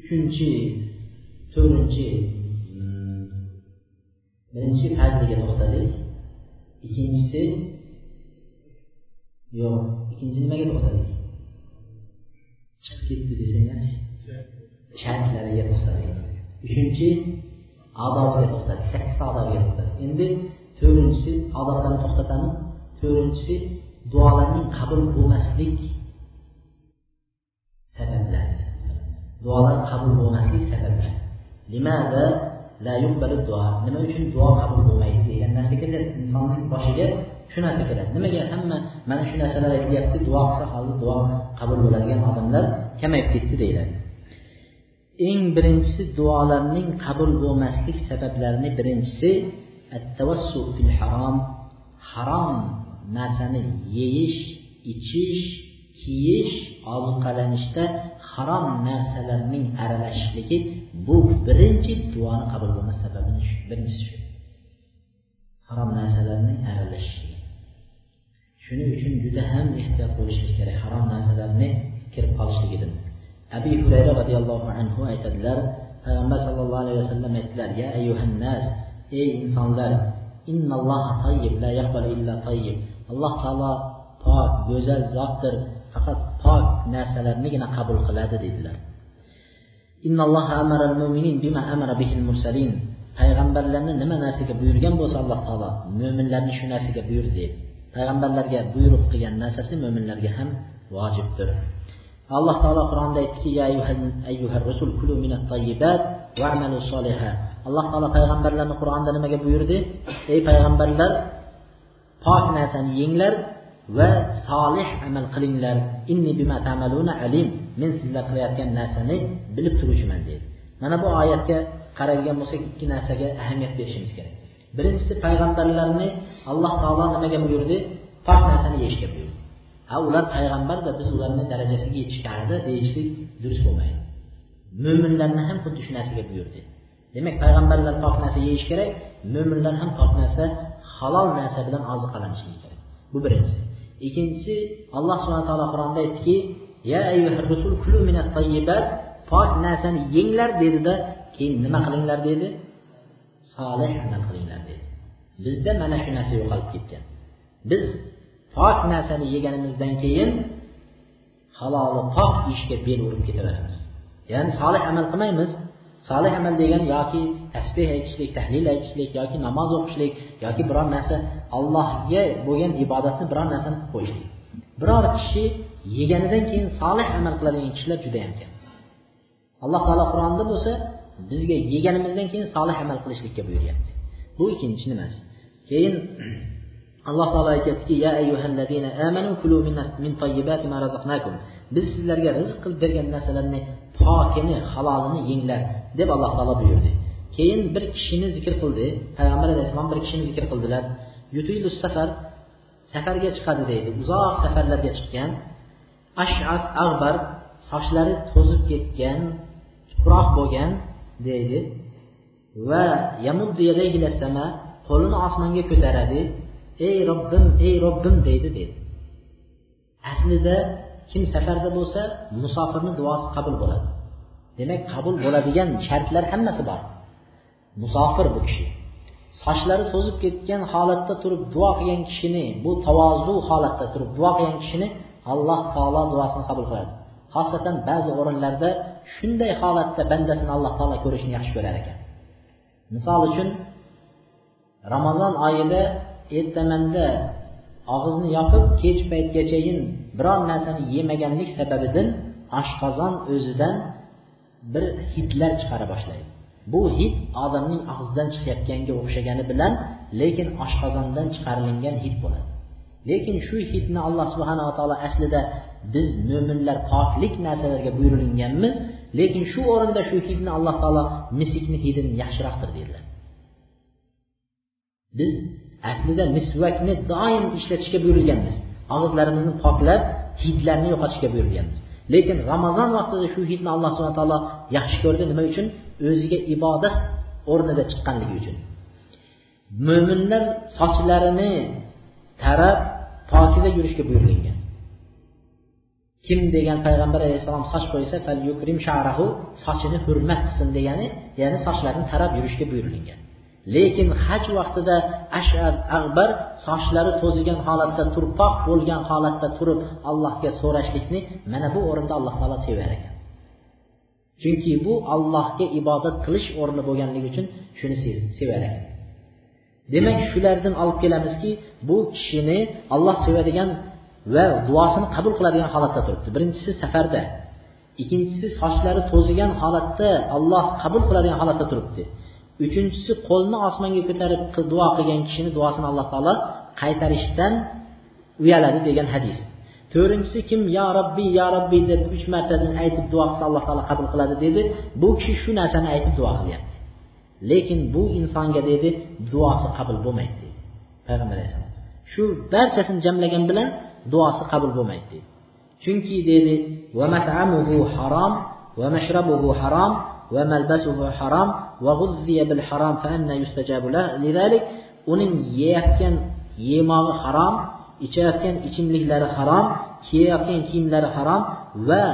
uchinchi to'rtinchi birinchi fazliga to'xtadik ikkinchisi yo'q ikkinchi nimaga to'xtadik chiqib ketdi desanglarchi shartlariga to'xtadik uchinchi odobiga to'xtadik sakkizta odobiga to'xtadik endi to'rtinchisi odoblarni to'xtatamiz. To'rtinchisi duolarning qabul bo'lmaslik sabablari. Duolar qabul bo'lmaslik sabablari. Limada la yuqbalu duo nima uchun duo qabul bo'lmaydi degan narsa keladi insonning boshiga shu narsa keladi nimaga hamma mana shu narsalar aytilyapti duo qilsa hozir duo qabul bo'ladigan odamlar kamayib ketdi deyiladi eng birinchisi duolarning qabul bo'lmaslik sabablarini birinchisi fil harom harom narsani yeyish ichish kiyish oziqalanishda harom narsalarning aralashishligi bu birinchi duoni qabul bo'lmas sababini birinchisi shu. Harom narsalarning aralashishligi shuning uchun juda ham ehtiyot bo'lishimiz kerak harom narsalarni kirib qolishligidan. Abi hurayra roziyallohu anhu aytadilar payg'ambar sallallohu alayhi vasallam aytdilar ya ayyuhannas ey insonlar innalloha tayyib la yaqbal illa tayyib. Alloh taolo pok go'zal zotdir. Faqat pok narsalarnigina qabul qiladi dedilar payg'ambarlarni nima narsaga buyurgan bo'lsa alloh taolo mo'minlarni shu narsaga buyurdi deydi. Payg'ambarlarga buyruq qilgan narsasi mo'minlarga ham vojibdir. Alloh taolo qur'onda aytdiki alloh taolo payg'ambarlarni qur'onda nimaga buyurdi? Ey payg'ambarlar pok narsani yenglar va solih amal qilinglar. Inni bima tamaluna alim. Men sizlar qilayotgan narsani bilib turuvchiman deydi. Mana bu oyatga qaraydigan bo'lsak ikki narsaga ahamiyat berishimiz kerak. Birinchisi payg'ambarlarni alloh taolo nimaga buyurdi? Pok narsani yeyishga buyurdi. Ha ular payg'ambarda biz ularni darajasiga yetishganida deyishlik durust bo'lmaydi. Mo'minlarni ham xuddi shu narsaga buyurdi. Demak payg'ambarlar pok narsa yeyish kerak mo'minlar ham pok narsa halol narsa bilan oziqlanishi kerak. Bu birinchisi. Ikkinchisi alloh subhana taolo qur'onda aytdiki ya rusul kulu minat tayyibat pok narsani yenglar dedida keyin nima qilinglar? dedi. Solih amal qilinglar dedi. Bizda mana shu narsa yo'qolib ketgan. Biz pok narsani yeganimizdan keyin haloli pok ishga bel urib ketaveramiz. Ya'ni solih amal qilmaymiz. Solih amal degani yoki tasbeh aytishlik tahlil aytishlik yoki namoz o'qishlik yoki biror narsa allohga bo'lgan ibodatni biror narsani qilib qo'yishlik. Biror kishi yeganidan keyin solih amal qiladigan kishilar juda yam kam. Alloh taolo qur'onda bo'lsa bizga yeganimizdan keyin solih amal qilishlikka buyuryapti. Bu ikkinchi nimasi. Keyin alloh taolo aytyaptiki ya ayyuhallazina amanu kulu min tayyibati ma razaqnakum. Biz sizlarga rizq qilib bergan narsalarni pokini halolini yenglar deb alloh taolo buyurdi. Keyin bir kishini zikr qildi. Payg'ambar alayhissalom bir kishini zikr qildilar. Yutilu safar safarga chiqadi deydi. Uzoq safarlarga chiqqan ashat ag'bar sochlari to'zib ketgan tuproq bo'lgan deydi. Va qo'lini osmonga ko'taradi. Ey robbim ey robbim deydi deydi. Aslida kim safarda bo'lsa musofirni duosi qabul bo'ladi. Demak qabul bo'ladigan shartlar hammasi bor. Musofir bu kishi. Sochlari to'zib ketgan holatda turib duo qilgan kishini bu tavozu holatda turib duo qilgan kishini alloh taolo duosini qabul qiladi. Xosatan ba'zi o'rinlarda shunday holatda bandasini alloh taolo ko'rishni yaxshi ko'rar ekan. Misol uchun ramazon oyida ertamanda og'izni yopib kech paytgachayin biror narsani yemaganlik sababidan oshqozon o'zidan bir hidlar chiqara boshlaydi. Bu hid odamning og'zidan chiqayotganga o'xshagani bilan lekin oshqozondan chiqarilingan hid bo'ladi. Lekin shu hidni alloh subhanava taolo aslida biz mo'minlar poklik narsalarga buyurilganmiz lekin shu o'rinda shu hidni alloh taolo misikni hidini yaxshiroqdir dedilar. Biz aslida misvakni doim ishlatishga buyurilganmiz. Og'izlarimizni poklab hidlarni yo'qotishga buyurilganmiz. Lekin ramazon vaqtida shu hidni alloh subhana taolo yaxshi ko'rdi nima uchun? O'ziga ibodat o'rnida chiqqanligi uchun. Mo'minlar sochlarini tarab pokiza yurishga buyurilgan. Kim degan payg'ambar alayhissalom soch qo'ysa sharahu sochini hurmat qilsin degani ya'ni sochlarini tarab yurishga buyurilgan. Lekin haj vaqtida ashad ag'bar sochlari to'zigan holatda turpoq bo'lgan holatda turib allohga so'rashlikni mana bu o'rinda alloh taolo sevar ekan. Chunki bu allohga ibodat qilish o'rni bo'lganligi uchun shuni sevar ekan demak shulardan olib kelamizki bu kishini alloh sevadigan va duosini qabul qiladigan holatda turibdi. Birinchisi safarda ikkinchisi sochlari to'zigan holatda alloh qabul qiladigan holatda turibdi. Uchinchisi qo'lni osmonga ko'tarib duo qilgan kishini duosini alloh taolo qaytarishdan uyaladi degan hadis. to'rtinchisi kim yo robbiy yo robbiy deb uch martadan aytib duo qilsa alloh taolo qabul qiladi dedi. Bu kishi shu narsani aytib duo qilyapti. Lekin bu insonga dedi duosi qabul bo'lmaydi dedi. Payg'ambar alayhissalom. Shu barchasini jamlagan bilan duosi qabul bo'lmaydi dedi. Chunki dedi harom va mashrabuhu harom va malbasuhu harom va bil harom fa anna yustajabu lidalik uning yeyotgan yemog'i harom ichayotgan ichimliklari harom kiyayotgan kiyimlari harom va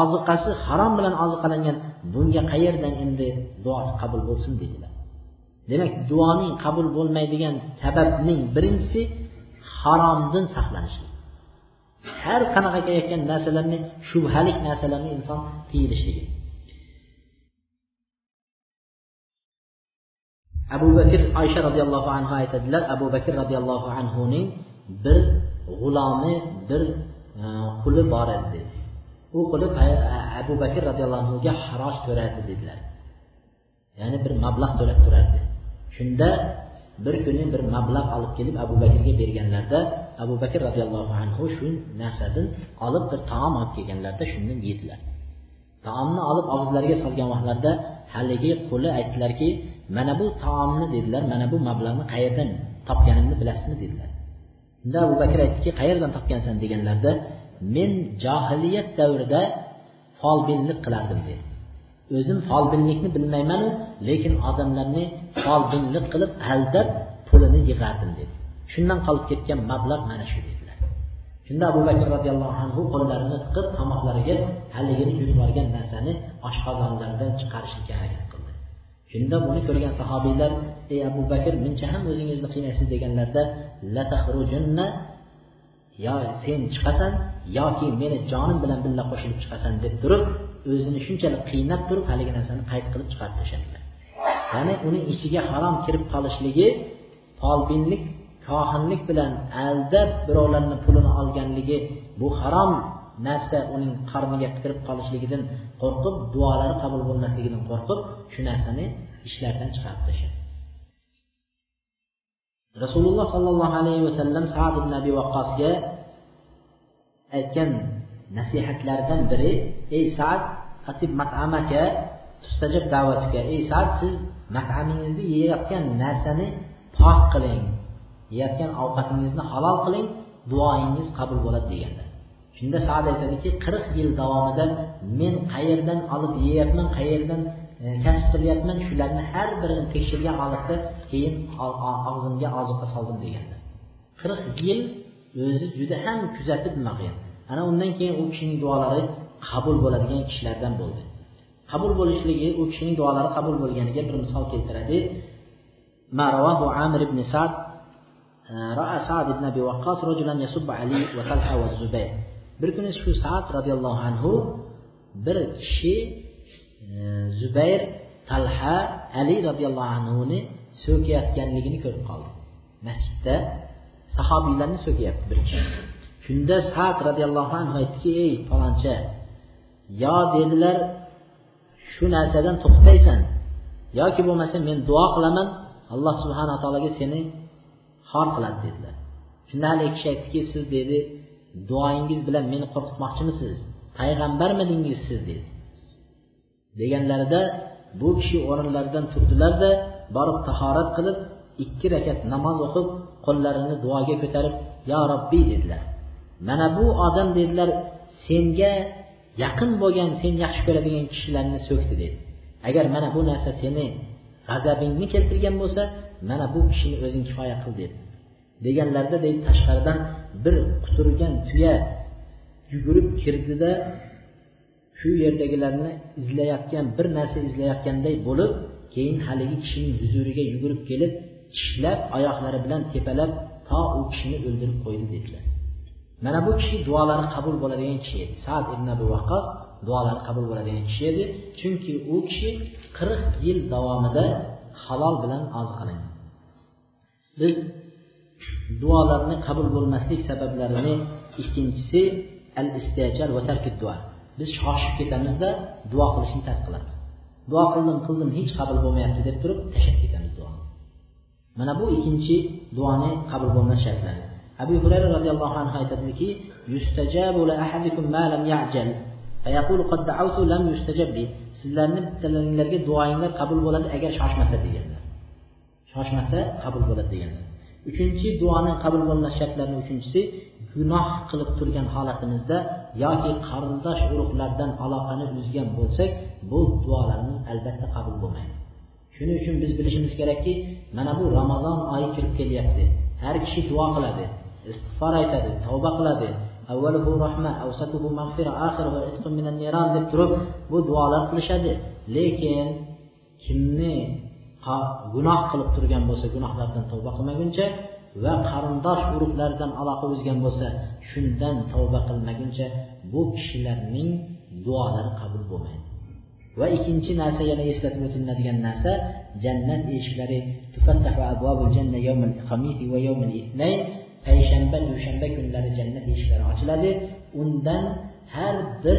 oziqasi harom bilan oziqalangan bunga qayerdan endi duosi qabul bo'lsin dedilar. Demak duoning qabul bo'lmaydigan sababning birinchisi haromdan saqlanishlik. Har qanaqa kelayotgan narsalarni shubhalik narsalarni inson tiyilishligi. Abu bakr oysha roziyallohu anhu aytadilar abu bakr roziyallohu anhuning bir g'ulomi bir e, quli bor edi dedi. U quli e, abu bakr roziyallohu anhuga haroj to'lardi dedilar. Ya'ni bir mablag' to'lab turardi. Shunda bir kuni bir mablag' olib kelib abu bakrga berganlarda abu bakr roziyallohu anhu shu narsadan olib bir taom olib kelganlarda shundan yedilar. Taomni olib og'izlariga solgan vaqtlarida haligi quli aytdilarki mana bu taomni dedilar. Mana bu mablag'ni qayerdan topganimni bilasizmi? dedilar. Unda abu bakr aytdiki qayerdan topgansan deganlarida men johiliyat davrida folbinlik qilardim dedi. O'zim folbinlikni bilmaymanu lekin odamlarni folbinlik qilib aldab pulini yig'ardim dedi. Shundan qolib ketgan mablag' mana shu dedilar. Shunda abu bakr roziyallohu anhu qo'llarini tiqib tomoqlariga haligini yutib yuborgan narsani oshqozonlaridan chiqarishga harakat shunda buni ko'rgan sahobiylar ey abu bakr muncha ham o'zingizni qiynaysiz deganlarida yo sen chiqasan yoki meni jonim bilan birga qo'shilib chiqasan deb turib o'zini shunchalik qiynab turib haligi narsani qayd qilib chiqarib tashladilar. Ya'ni uni ichiga harom kirib qolishligi folbinlik kohinlik bilan aldab birovlarni pulini olganligi bu harom narsa uning qarniga kirib qolishligidan qo'rqib duolari qabul bo'lmasligidan qo'rqib shu narsani ishlardan chiqarib tashladi. Rasululloh sollallohu alayhi vasallam sad ibn abi vaqqosga aytgan nasihatlaridan biri ey sad atib matamaka tustajab davatga. Ey sad siz matamingizni yeyotgan narsani pok qiling. Yeyotgan ovqatingizni halol qiling. Duoingiz qabul bo'ladi deganlar shunda sad aytadiki qirq yil davomida men qayerdan olib yeyapman qayerdan e, kasb qilyapman shularni har birini tekshirgan holatda keyin og'zimga ozuqa soldim deganlar qirq yil o'zi juda ham kuzatib nima qilgan ana undan keyin u kishining duolari qabul bo'ladigan kishilardan bo'ldi qabul bo'lishligi u kishining duolari qabul bo'lganiga bir misol keltiradi amir ibn sad رأى سعد بن أبي وقاص رجلا يسب علي وطلحة والزبير bir kuni shu saad roziyallohu anhu bir kishi e, zubayr talha ali roziyallohu anhuni so'kayotganligini ko'rib qoldi. Masjidda sahobiylarni so'kyapti bir kishi. Shunda sad roziyallohu anhu aytdiki ey faloncha yo dedilar shu narsadan to'xtaysan yoki bo'lmasa men duo qilaman alloh subhanaa taologa seni xor qiladi dedilar. Shunda haligi kishi aytdiki siz dedi duoyingiz bilan meni qo'rqitmoqchimisiz? Payg'ambarmidingiz siz dedi deganlarida bu kishi o'rinlaridan turdilarda borib tahorat qilib ikki rakat namoz o'qib qo'llarini duoga ko'tarib yo robbiy dedilar. Mana bu odam dedilar senga yaqin bo'lgan sen yaxshi ko'radigan kishilarni so'kdi dedi. Agar mana bu narsa seni g'azabingni keltirgan bo'lsa mana bu kishini o'zing kifoya qil dedi. Deganlarida deydi tashqaridan bir quturgan tuya yugurib kirdida shu yerdagilarni izlayotgan bir narsa izlayotganday bo'lib keyin haligi kishining huzuriga yugurib kelib tishlab oyoqlari bilan tepalab to u kishini o'ldirib qo'ydi dedilar. Mana bu kishi duolari qabul bo'ladigan kishi edi. Sad ibn abu vaqqos duolari qabul bo'ladigan kishi edi. Chunki u kishi qirq yil davomida halol bilan oziqlangan biz duolarni qabul bo'lmaslik sabablarini ikkinchisi al istijal va tarki duo. Biz shoshib ketamizda duo qilishni tark qilamiz. Duo qildim qildim hech qabul bo'lmayapti deb turib tashlab ketamiz duoni. Mana bu ikkinchi duoni qabul bo'lmas shartlari abu hurayra roziyallohu anhu aytadiki sizlarni bittalaringlarga duoyinglar qabul bo'ladi agar shoshmasa deganlar. Shoshmasa qabul bo'ladi deganlar. Uchinchi duoning qabul bo'lmas shartlarni uchinchisi gunoh qilib turgan holatimizda yoki qarindosh urug'lardan aloqani uzgan bo'lsak bu duolarimiz albatta qabul bo'lmaydi. Shuning uchun biz bilishimiz kerakki mana bu ramazon oyi kirib kelyapti. Har kishi duo qiladi istig'for aytadi tavba qiladi. Avvaluhu rahma avsatuhu mag'fira oxiruhu itqun minan niron deb turib bu duolar qilishadi. Lekin kimni gunoh qilib turgan bo'lsa gunohlardan tavba qilmaguncha va qarindosh urug'lardan aloqa uzgan bo'lsa shundan tavba qilmaguncha bu kishilarning duolari qabul bo'lmaydi. Va ikkinchi narsa yana eslatib o'tiladigan narsa jannat eshiklari payshanba dushanba kunlari jannat eshiklari ochiladi. Undan har bir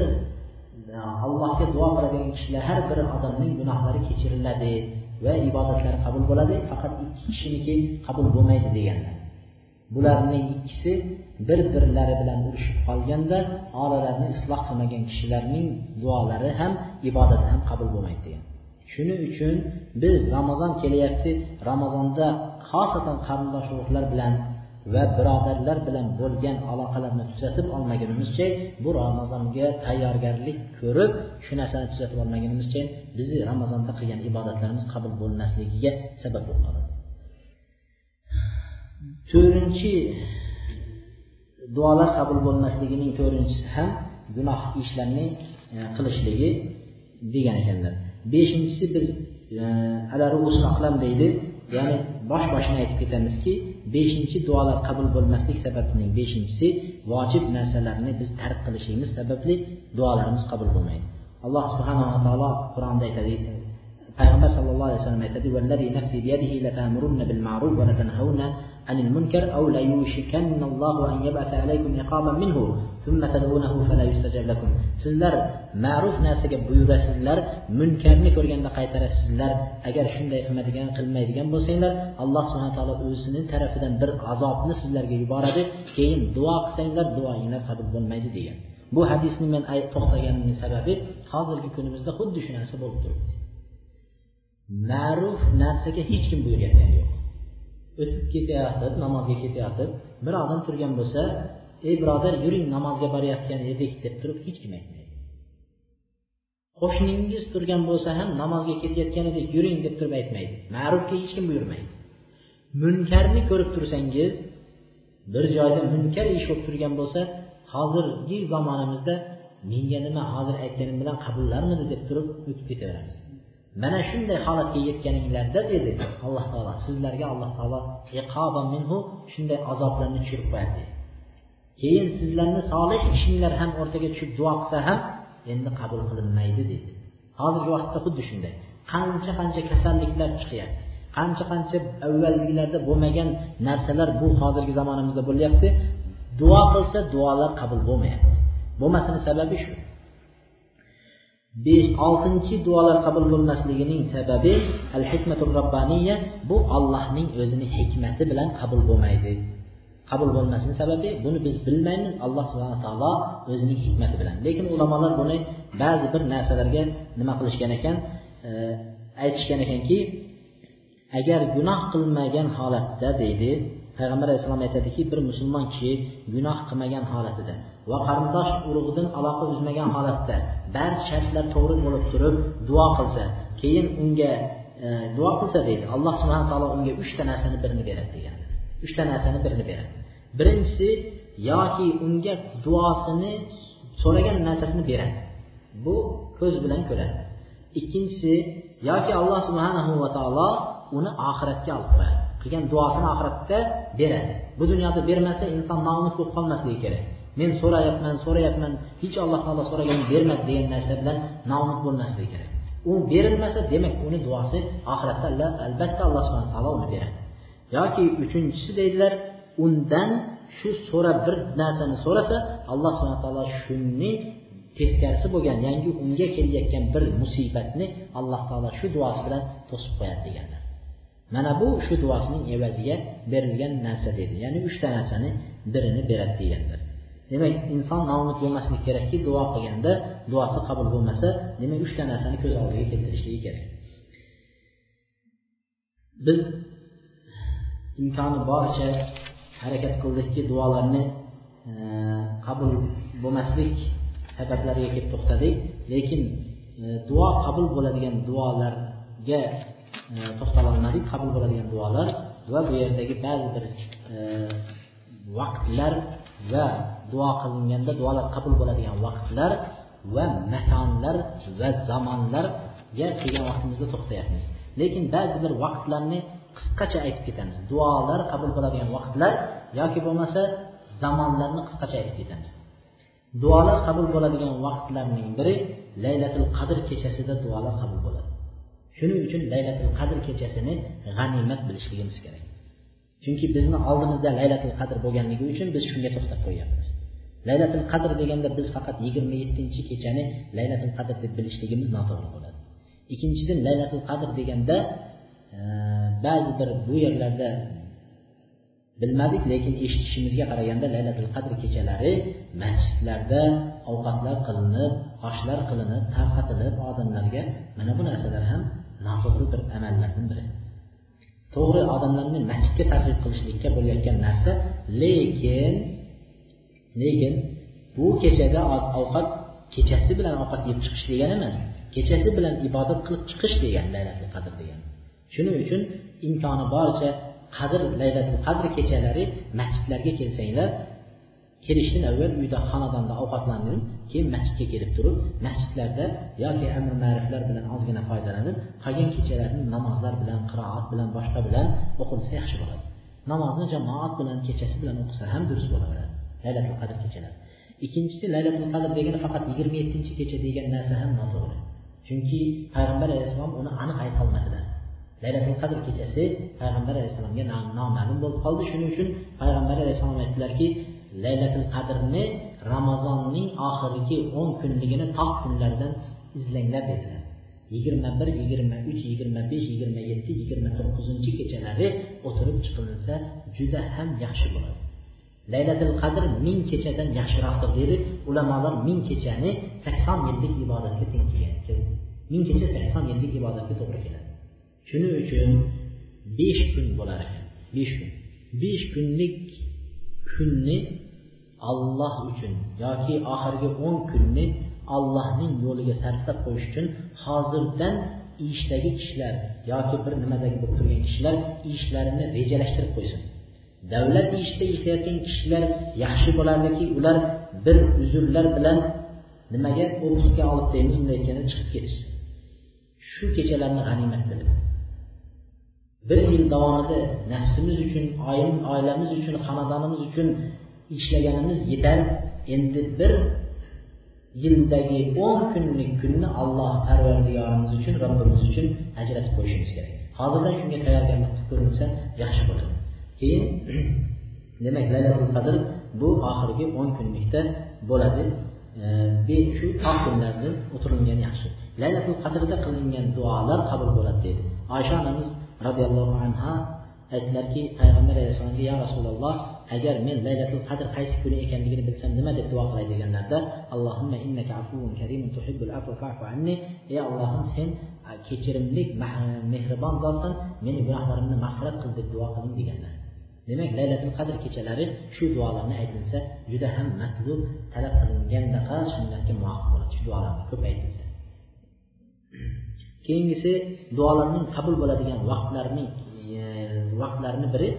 allohga duo qiladigan kishilar har bir odamning gunohlari kechiriladi. Va ibodatlari qabul bo'ladi faqat ikki kishiniki qabul bo'lmaydi deganlar bularning ikkisi bir birlari bilan urushib qolganda oralarini isloh qilmagan kishilarning duolari ham ibodati ham qabul bo'lmaydi degan shuning uchun biz ramazon kelyapti. Ramazonda xosatan qarindosh urug'lar bilan va birodarlar bilan bo'lgan aloqalarni tuzatib olmagunimizcha bu ramazonga tayyorgarlik ko'rib shu narsani tuzatib olmagunimizcha bizni ramazonda qilgan ibodatlarimiz qabul bo'lmasligiga sabab bo'lib qoladi. To'rtinchi duolar qabul bo'lmasligining to'rtinchisi ham gunoh ishlarni e, qilishligi degan ekanlar. Beshinchisi biz e, ala deydi. Ya'ni bosh boshini aytib ketamizki beshinchi duolar qabul bo'lmaslik sababining beshinchisi vojib narsalarni biz tark qilishimiz sababli duolarimiz qabul bo'lmaydi alloh subhanava taolo qur'onda aytadi payg'ambar sallallohu alayhi vasallam aytadi sizlar ma'ruf narsaga buyurasizlar munkarni ko'rganda qaytarasizlar. Agar shunday qilmaydigan qilmaydigan bo'lsanglar alloh subhana taolo o'zini tarafidan bir azobni sizlarga yuboradi. Keyin duo qilsanglar duoinglar qabul bo'lmaydi degan. Bu hadisni men to'xtaganimning sababi hozirgi kunimizda xuddi shu narsa bo'lib turibdi. Ma'ruf narsaga hech kim buyurayotgani yo'q. O'tib ketayotib namozga ketayotib bir odam turgan bo'lsa ey birodar yuring namozga borayotgan edik deb turib hech kim aytmaydi. Qo'shningiz turgan bo'lsa ham namozga ketayotgan edik yuring deb turib aytmaydi. Ma'rufga hech kim buyurmaydi. Munkarni ko'rib tursangiz bir joyda munkar ish bo'lib turgan bo'lsa hozirgi zamonimizda menga nima hozir aytganim bilan qabullarmidi deb turib o'tib ketaveramiz. Mana shunday holatga yetganinglarda dedi alloh taolo sizlarga alloh taolo minhu shunday azoblarni tushirib qo'yadi keyin sizlarni solih ishinglar ham o'rtaga tushib duo qilsa ham endi qabul qilinmaydi dedi hozirgi vaqtda xuddi shunday. Qancha qancha kasalliklar chiqyapti qancha qancha avvalgilarda bo'lmagan narsalar bu hozirgi zamonimizda bo'lyapti. Duo qilsa duolar qabul bo'lmayapti. Bo'lmasini sababi shu. Besh oltinchi duolar qabul bo'lmasligining sababi al hikmatur robbaniya bu ollohning o'zini hikmati bilan qabul bo'lmaydi. Qabul bo'lmasini sababi buni biz bilmaymiz. Alloh subhana taolo o'zining hikmati bilan. Lekin ulamolar buni ba'zi bir narsalarga nima qilishgan ekan e, aytishgan ekanki agar gunoh qilmagan holatda deydi payg'ambar alayhissalom aytadiki bir musulmon kishi gunoh qilmagan holatida va qarindosh urug'idan aloqa uzmagan holatda barcha shartlar to'g'ri bo'lib turib duo qilsa keyin unga e, duo qilsa deydi alloh subhana taolo unga uchta narsani birini beradi degan uchta narsani birini beradi. Birinchisi yoki unga duosini so'ragan narsasini beradi. Bu ko'z bilan ko'radi. Ikkinchisi yoki alloh subhanahu va taolo uni oxiratga olib qo'yadi. Qilgan duosini oxiratda beradi. Bu dunyoda bermasa inson noumid bo'lib qolmasligi kerak. Men so'rayapman so'rayapman hech alloh taolo so'raganini bermadi degan narsa bilan noumid bo'lmasligi kerak. U berilmasa demak uni duosi oxiratda albatta alloh subhana taolo uni beradi. Yoki uchinchisi deydilar undan shu so'ra bir narsani so'rasa alloh subhana taolo shuni teskarisi bo'lgan ya'ni unga kelayotgan bir musibatni alloh taolo shu duosi bilan to'sib qo'yadi deganlar mana bu shu duosining evaziga berilgan narsa dedi. Ya'ni uchta narsani birini beradi deganlar demak inson noumid bo'lmasligi kerakki duo qilganda duosi qabul bo'lmasa demak uchta narsani ko'z oldiga keltirishligi kerak. Biz imkoni boricha harakat qildikki duolarni e, qabul bo'lmaslik sabablariga kelib to'xtadik. Lekin e, duo qabul bo'ladigan duolarga e, to'xtalolmadik qabul bo'ladigan duolar va bu yerdagi ba'zi bir vaqtlar va duo qilinganda duolar qabul bo'ladigan vaqtlar va makonlar va zamonlarga kelgan vaqtimizda to'xtayapmiz. Lekin ba'zi bir vaqtlarni qisqacha aytib ketamiz. Duolar qabul bo'ladigan vaqtlar yoki bo'lmasa zamonlarni qisqacha aytib ketamiz. Duolar qabul bo'ladigan vaqtlarning biri laylatul qadr kechasida duolar qabul bo'ladi. Shuning uchun laylatul qadr kechasini g'animat bilishligimiz kerak. Chunki bizni oldimizda laylatul qadr bo'lganligi uchun biz shunga to'xtab qo'yyapmiz. Laylatul qadr deganda biz faqat yigirma yettinchi kechani laylatul qadr deb bilishligimiz noto'g'ri bo'ladi. Ikkinchidan laylatul qadr deganda ba'zi bir bu yerlarda bilmadik lekin eshitishimizga qaraganda laylatul qadr kechalari masjidlarda ovqatlar qilinib oshlar qilinib tarqatilib odamlarga mana bu narsalar ham noto'g'ri bir amallardan biri. To'g'ri odamlarni masjidga targ'ib qilishlikka bo'layotgan narsa lekin lekin bu kechada ovqat kechasi bilan ovqat yeb chiqish degani emas kechasi bilan ibodat qilib chiqish degani laylatul qadr degani. Shuning uchun imkoni boricha qadr laylatul qadr kechalari masjidlarga kelsanglar kelishdan avval uyda xonadonda ovqatlanib keyin masjidga kelib turib masjidlarda yoki amr ma'riflar bilan ozgina foydalanib qolgan kechalarni namozlar bilan qiroat bilan boshqa bilan o'qilsa yaxshi bo'ladi. Namozni jamoat bilan kechasi bilan o'qisa ham durust bo'laveradi laylatul qadr kechalari. Ikkinchisi laylatul qadr degani faqat yigirma yettinchi kecha degan narsa ham noto'g'ri. Chunki payg'ambar alayhissalom uni aniq aytolmadilar laylatul qadr kechasi payg'ambar alayhissalomga noma'lum bo'lib qoldi. Shuning uchun payg'ambar alayhissalom aytdilarki laylatul qadrni ramazonning oxirgi o'n kunligini tog' kunlaridan izlanglar dedilar. Yigirma bir yigirma uch yigirma besh yigirma yetti yigirma to'qqizinchi kechalari o'tirib chiqilinsa juda ham yaxshi bo'ladi. Laylatul qadr ming kechadan yaxshiroqdir dedi ulamolar ming kechani sakson yillik ibodatga teng kelgan. Ming kecha sakson yillik ibodatga to'g'ri keladi. Shuning uchun besh kun bo'lar ekan. Besh kun. Besh kunlik kunni alloh uchun yoki oxirgi o'n kunni allohning yo'liga sarflab qo'yish uchun hozirdan ishdagi kishilar yoki bir nimadagi bo'lib turgan kishilar ishlarini rejalashtirib qo'ysin. Davlat ishida ishlayotgan kishilar yaxshi bo'lardiki ular bir uzrlar bilan nimaga ofisga olib deymiz bunday aytganda chiqib ketishsin. Shu kechalarni g'animat bilib bir yil davomida nafsimiz uchun oilamiz uchun xonadonimiz uchun ishlaganimiz yetar. Endi bir yildagi o'n kunlik kunni alloh parvardigorimiz uchun robbimiz uchun ajratib qo'yishimiz kerak. Hozirdan shunga tayyorgarlik qilib ko'rinsa yaxshi bo'ladi. Keyin demak laylatul qadr bu oxirgi o'n kunlikda bo'ladi. Shu tog' kunlarda o'tirilgan yaxshi. Laylatul qadrda qilingan duolar qabul bo'ladi deydi oysha onamiz roziyallohu anhu aytdilarki payg'ambar alayhissalomga yo rasululloh agar men laylatul qadr qaysi kuni ekanligini bilsam nima deb duo qilay? deganlarda allohimma innaka afuvun karimun tuhibbul afwa fa'fu anni. Ey allohim sen kechirimlik e, mehribon zotsan meni gunohlarimni mag'firat qil deb duo qiling deganlar. Demak laylatul qadr kechalari shu duolarni aytilsa juda ham matlub talab qilingandaqa sunnatga muvofiq bo'ladi. Shu duolarni ko'p aytilsa keyingisi duolarning qabul bo'ladigan vaqtlarining e, vaqtlarini biri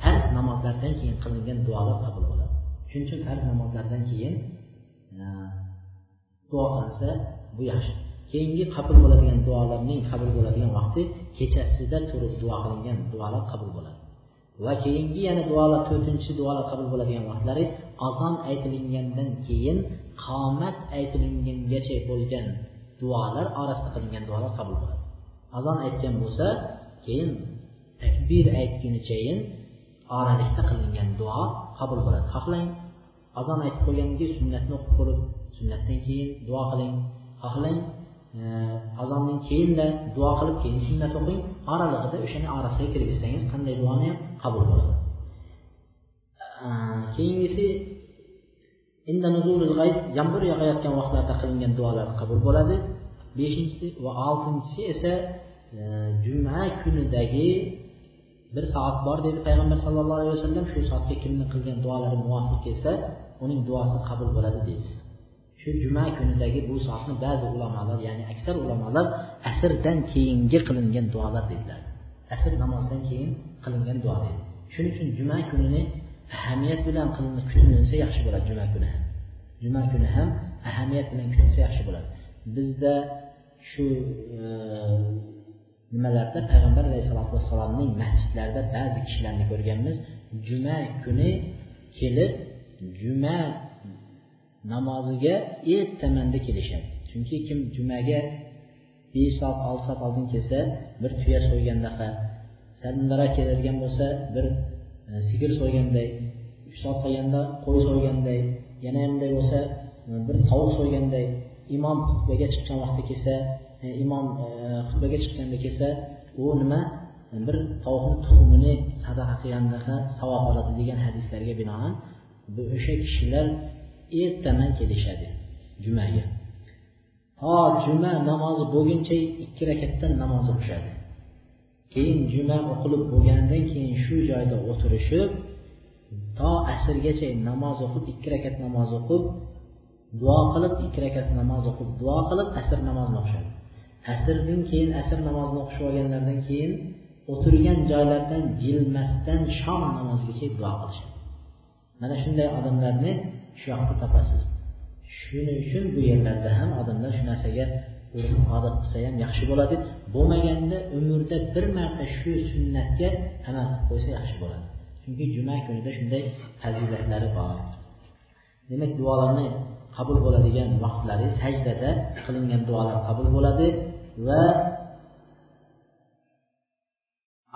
farz namozlardan keyin qilingan duolar qabul bo'ladi. Shuning uchun farz namozlardan keyin e, duo qilinsa bu yaxshi. Keyingi qabul bo'ladigan duolarning qabul bo'ladigan vaqti kechasida turib duo qilingan duolar qabul bo'ladi. Va keyingi yana duolar to'rtinchi duolar qabul bo'ladigan vaqtlari azon aytilingandan keyin qomat aytilingangacha bo'lgan duolar orasida qilingan duolar qabul bo'ladi azon aytgan bo'lsa keyin takbir aytgunichayin oralikda qilingan duo qabul bo'ladi xohlang azon aytib qo'ygandan keyin sunnatni o'qib ko'rib sunnatdan keyin duo qiling. Xohlang e, azondan keyinda duo qilib keyin sunnat o'qing. Oralig'ida o'shani orasiga kirgizsangiz qanday duoni ham qabul bo'ladi. E, keyingisi yomg'ir yog'ayotgan vaqtlarda qilingan duolar qabul bo'ladi. Beshinchisi va oltinchisi esa e, juma kunidagi bir soat bor dedi payg'ambar sallallohu alayhi vasallam. Shu soatga kimni qilgan duolari muvofiq kelsa uning duosi qabul bo'ladi deydi shu juma kunidagi bu soatni ba'zi ulamolar ya'ni aksar ulamolar asrdan keyingi qilingan duolar dedilar. Asr namozidan keyin qilingan duo dedi shuning uchun juma kunini ahamiyat bilan kutilsa yaxshi bo'ladi juma kuni ham. Juma kuni ham ahamiyat bilan kutilsa yaxshi bo'ladi. Bizda shu e, nimalarda payg'ambar alayhisalotu vassalomning masjidlarida ba'zi kishilarni ko'rganmiz. Juma kuni kelib juma namoziga ertamanda kelishadi. Chunki kim jumaga besh soat olti soat oldin kelsa bir tuya so'ygandaqa saldarak keladigan bo'lsa bir Э, sigir so'yganday uch soat qolganda qo'y so'yganday yana bunday bo'lsa e, bir tovuq so'yganday imom xutbaga chiqqan vaqtda kelsa e, imom e, xutbaga chiqqanda kelsa u nima? Bir tovuqni tuxumini sadaqa qilgandaqa savob oladi degan hadislarga binoan o'sha kishilar ertaman kelishadi jumaga. To juma namozi bo'lguncha ikki rakatdan namoz o'qishadi. Keyin juma o'qilib bo'lganidan keyin shu joyda o'tirishib to asrgacha namoz o'qib ikki rakat namoz o'qib duo qilib ikki rakat namoz o'qib duo qilib asr namozini o'qishadi. Asrdan keyin asr namozini o'qishib olganlaridan keyin o'tirgan joylaridan jilmasdan shom namozigacha duo qilishadi. Mana shunday odamlarni shu yoqda topasiz. Shuning uchun bu yerlarda ham odamlar shu narsaga o'zini odat qilsa ham yaxshi bo'ladi. Bo'lmaganda umrda bir marta shu sunnatga amal qilib qo'ysa yaxshi bo'ladi. Chunki juma kunida shunday fazilatlari bor. Demak duolarni qabul bo'ladigan vaqtlari sajdada qilingan duolar qabul bo'ladi va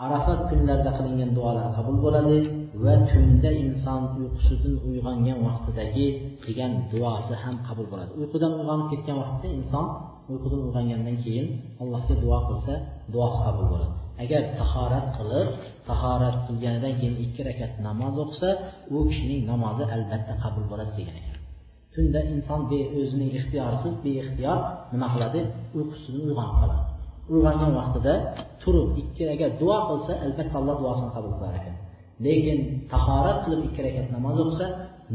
arafat kunlarida qilingan duolar qabul bo'ladi. Va tunda inson uyqusidan uyg'ongan vaqtidagi qilgan duosi ham qabul bo'ladi. Uyqudan uyg'onib ketgan vaqtda inson uyqudan uyg'ongandan keyin allohga duo qilsa duosi qabul bo'ladi. Agar tahorat qilib tahorat qilganidan keyin ikki rakat namoz o'qisa u kishining namozi albatta qabul bo'ladi degan ekan. Tunda inson o'zining ixtiyorsiz beixtiyor nima qiladi? Uyqusidan uyg'onib qoladi. Uyg'ongan vaqtida turib ikki rakat duo qilsa albatta alloh duosini qabul qilar ekan. Lekin tahorat qilib ikki rakat namoz o'qisa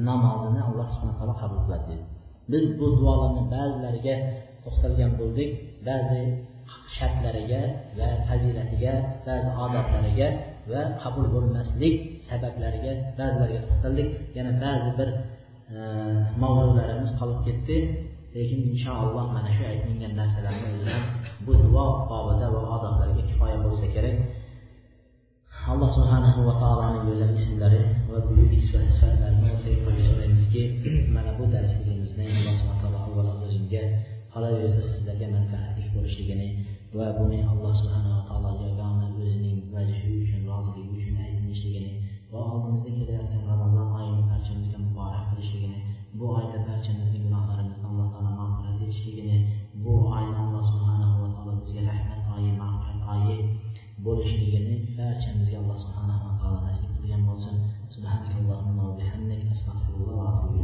namozini alloh subhana taolo qabul qiladi. Dedi biz bu duolarni ba'zilariga to'xtalgan bo'ldik ba'zi shartlariga va fazilatiga ba'zi odatlariga va qabul bo'lmaslik sabablariga ba'zilariga to'xtaldik. Yana ba'zi bir e, mavzularimiz qolib ketdi. Lekin inshaalloh mana shu aytilgan narsalarni bu duo bobida va odatlarga kifoya bo'lsa kerak. Allah subhanahu wa taalanın gözəl isimləri və böyük sifətlərinə ötəyə qoyursanız ki, mənə bu dərsliyimizdən Allah subhanahu taala olaraq özümgə hala versə sizlərə mənfəətlik görüşlüyünü və bunu Allah subhanahu taalaya və onun özünün vəchi üçün, razılığı üçün edinmişliyini və alnımızdakı gələn Ramazan ayının pərçəmizdə mübarək qilishligini, bu ayda pərçəmizdə günahlarımızdan Allah taala mağfirət etişligini, bu ayda Allah subhanahu wa taala bizə rəhmət ayı, mağfirət ayı bo'lishligini barchamizga alloh subhanava taolo nasib qilgan bo'lsin. Subhanalloh va bihamdik astag'firulloh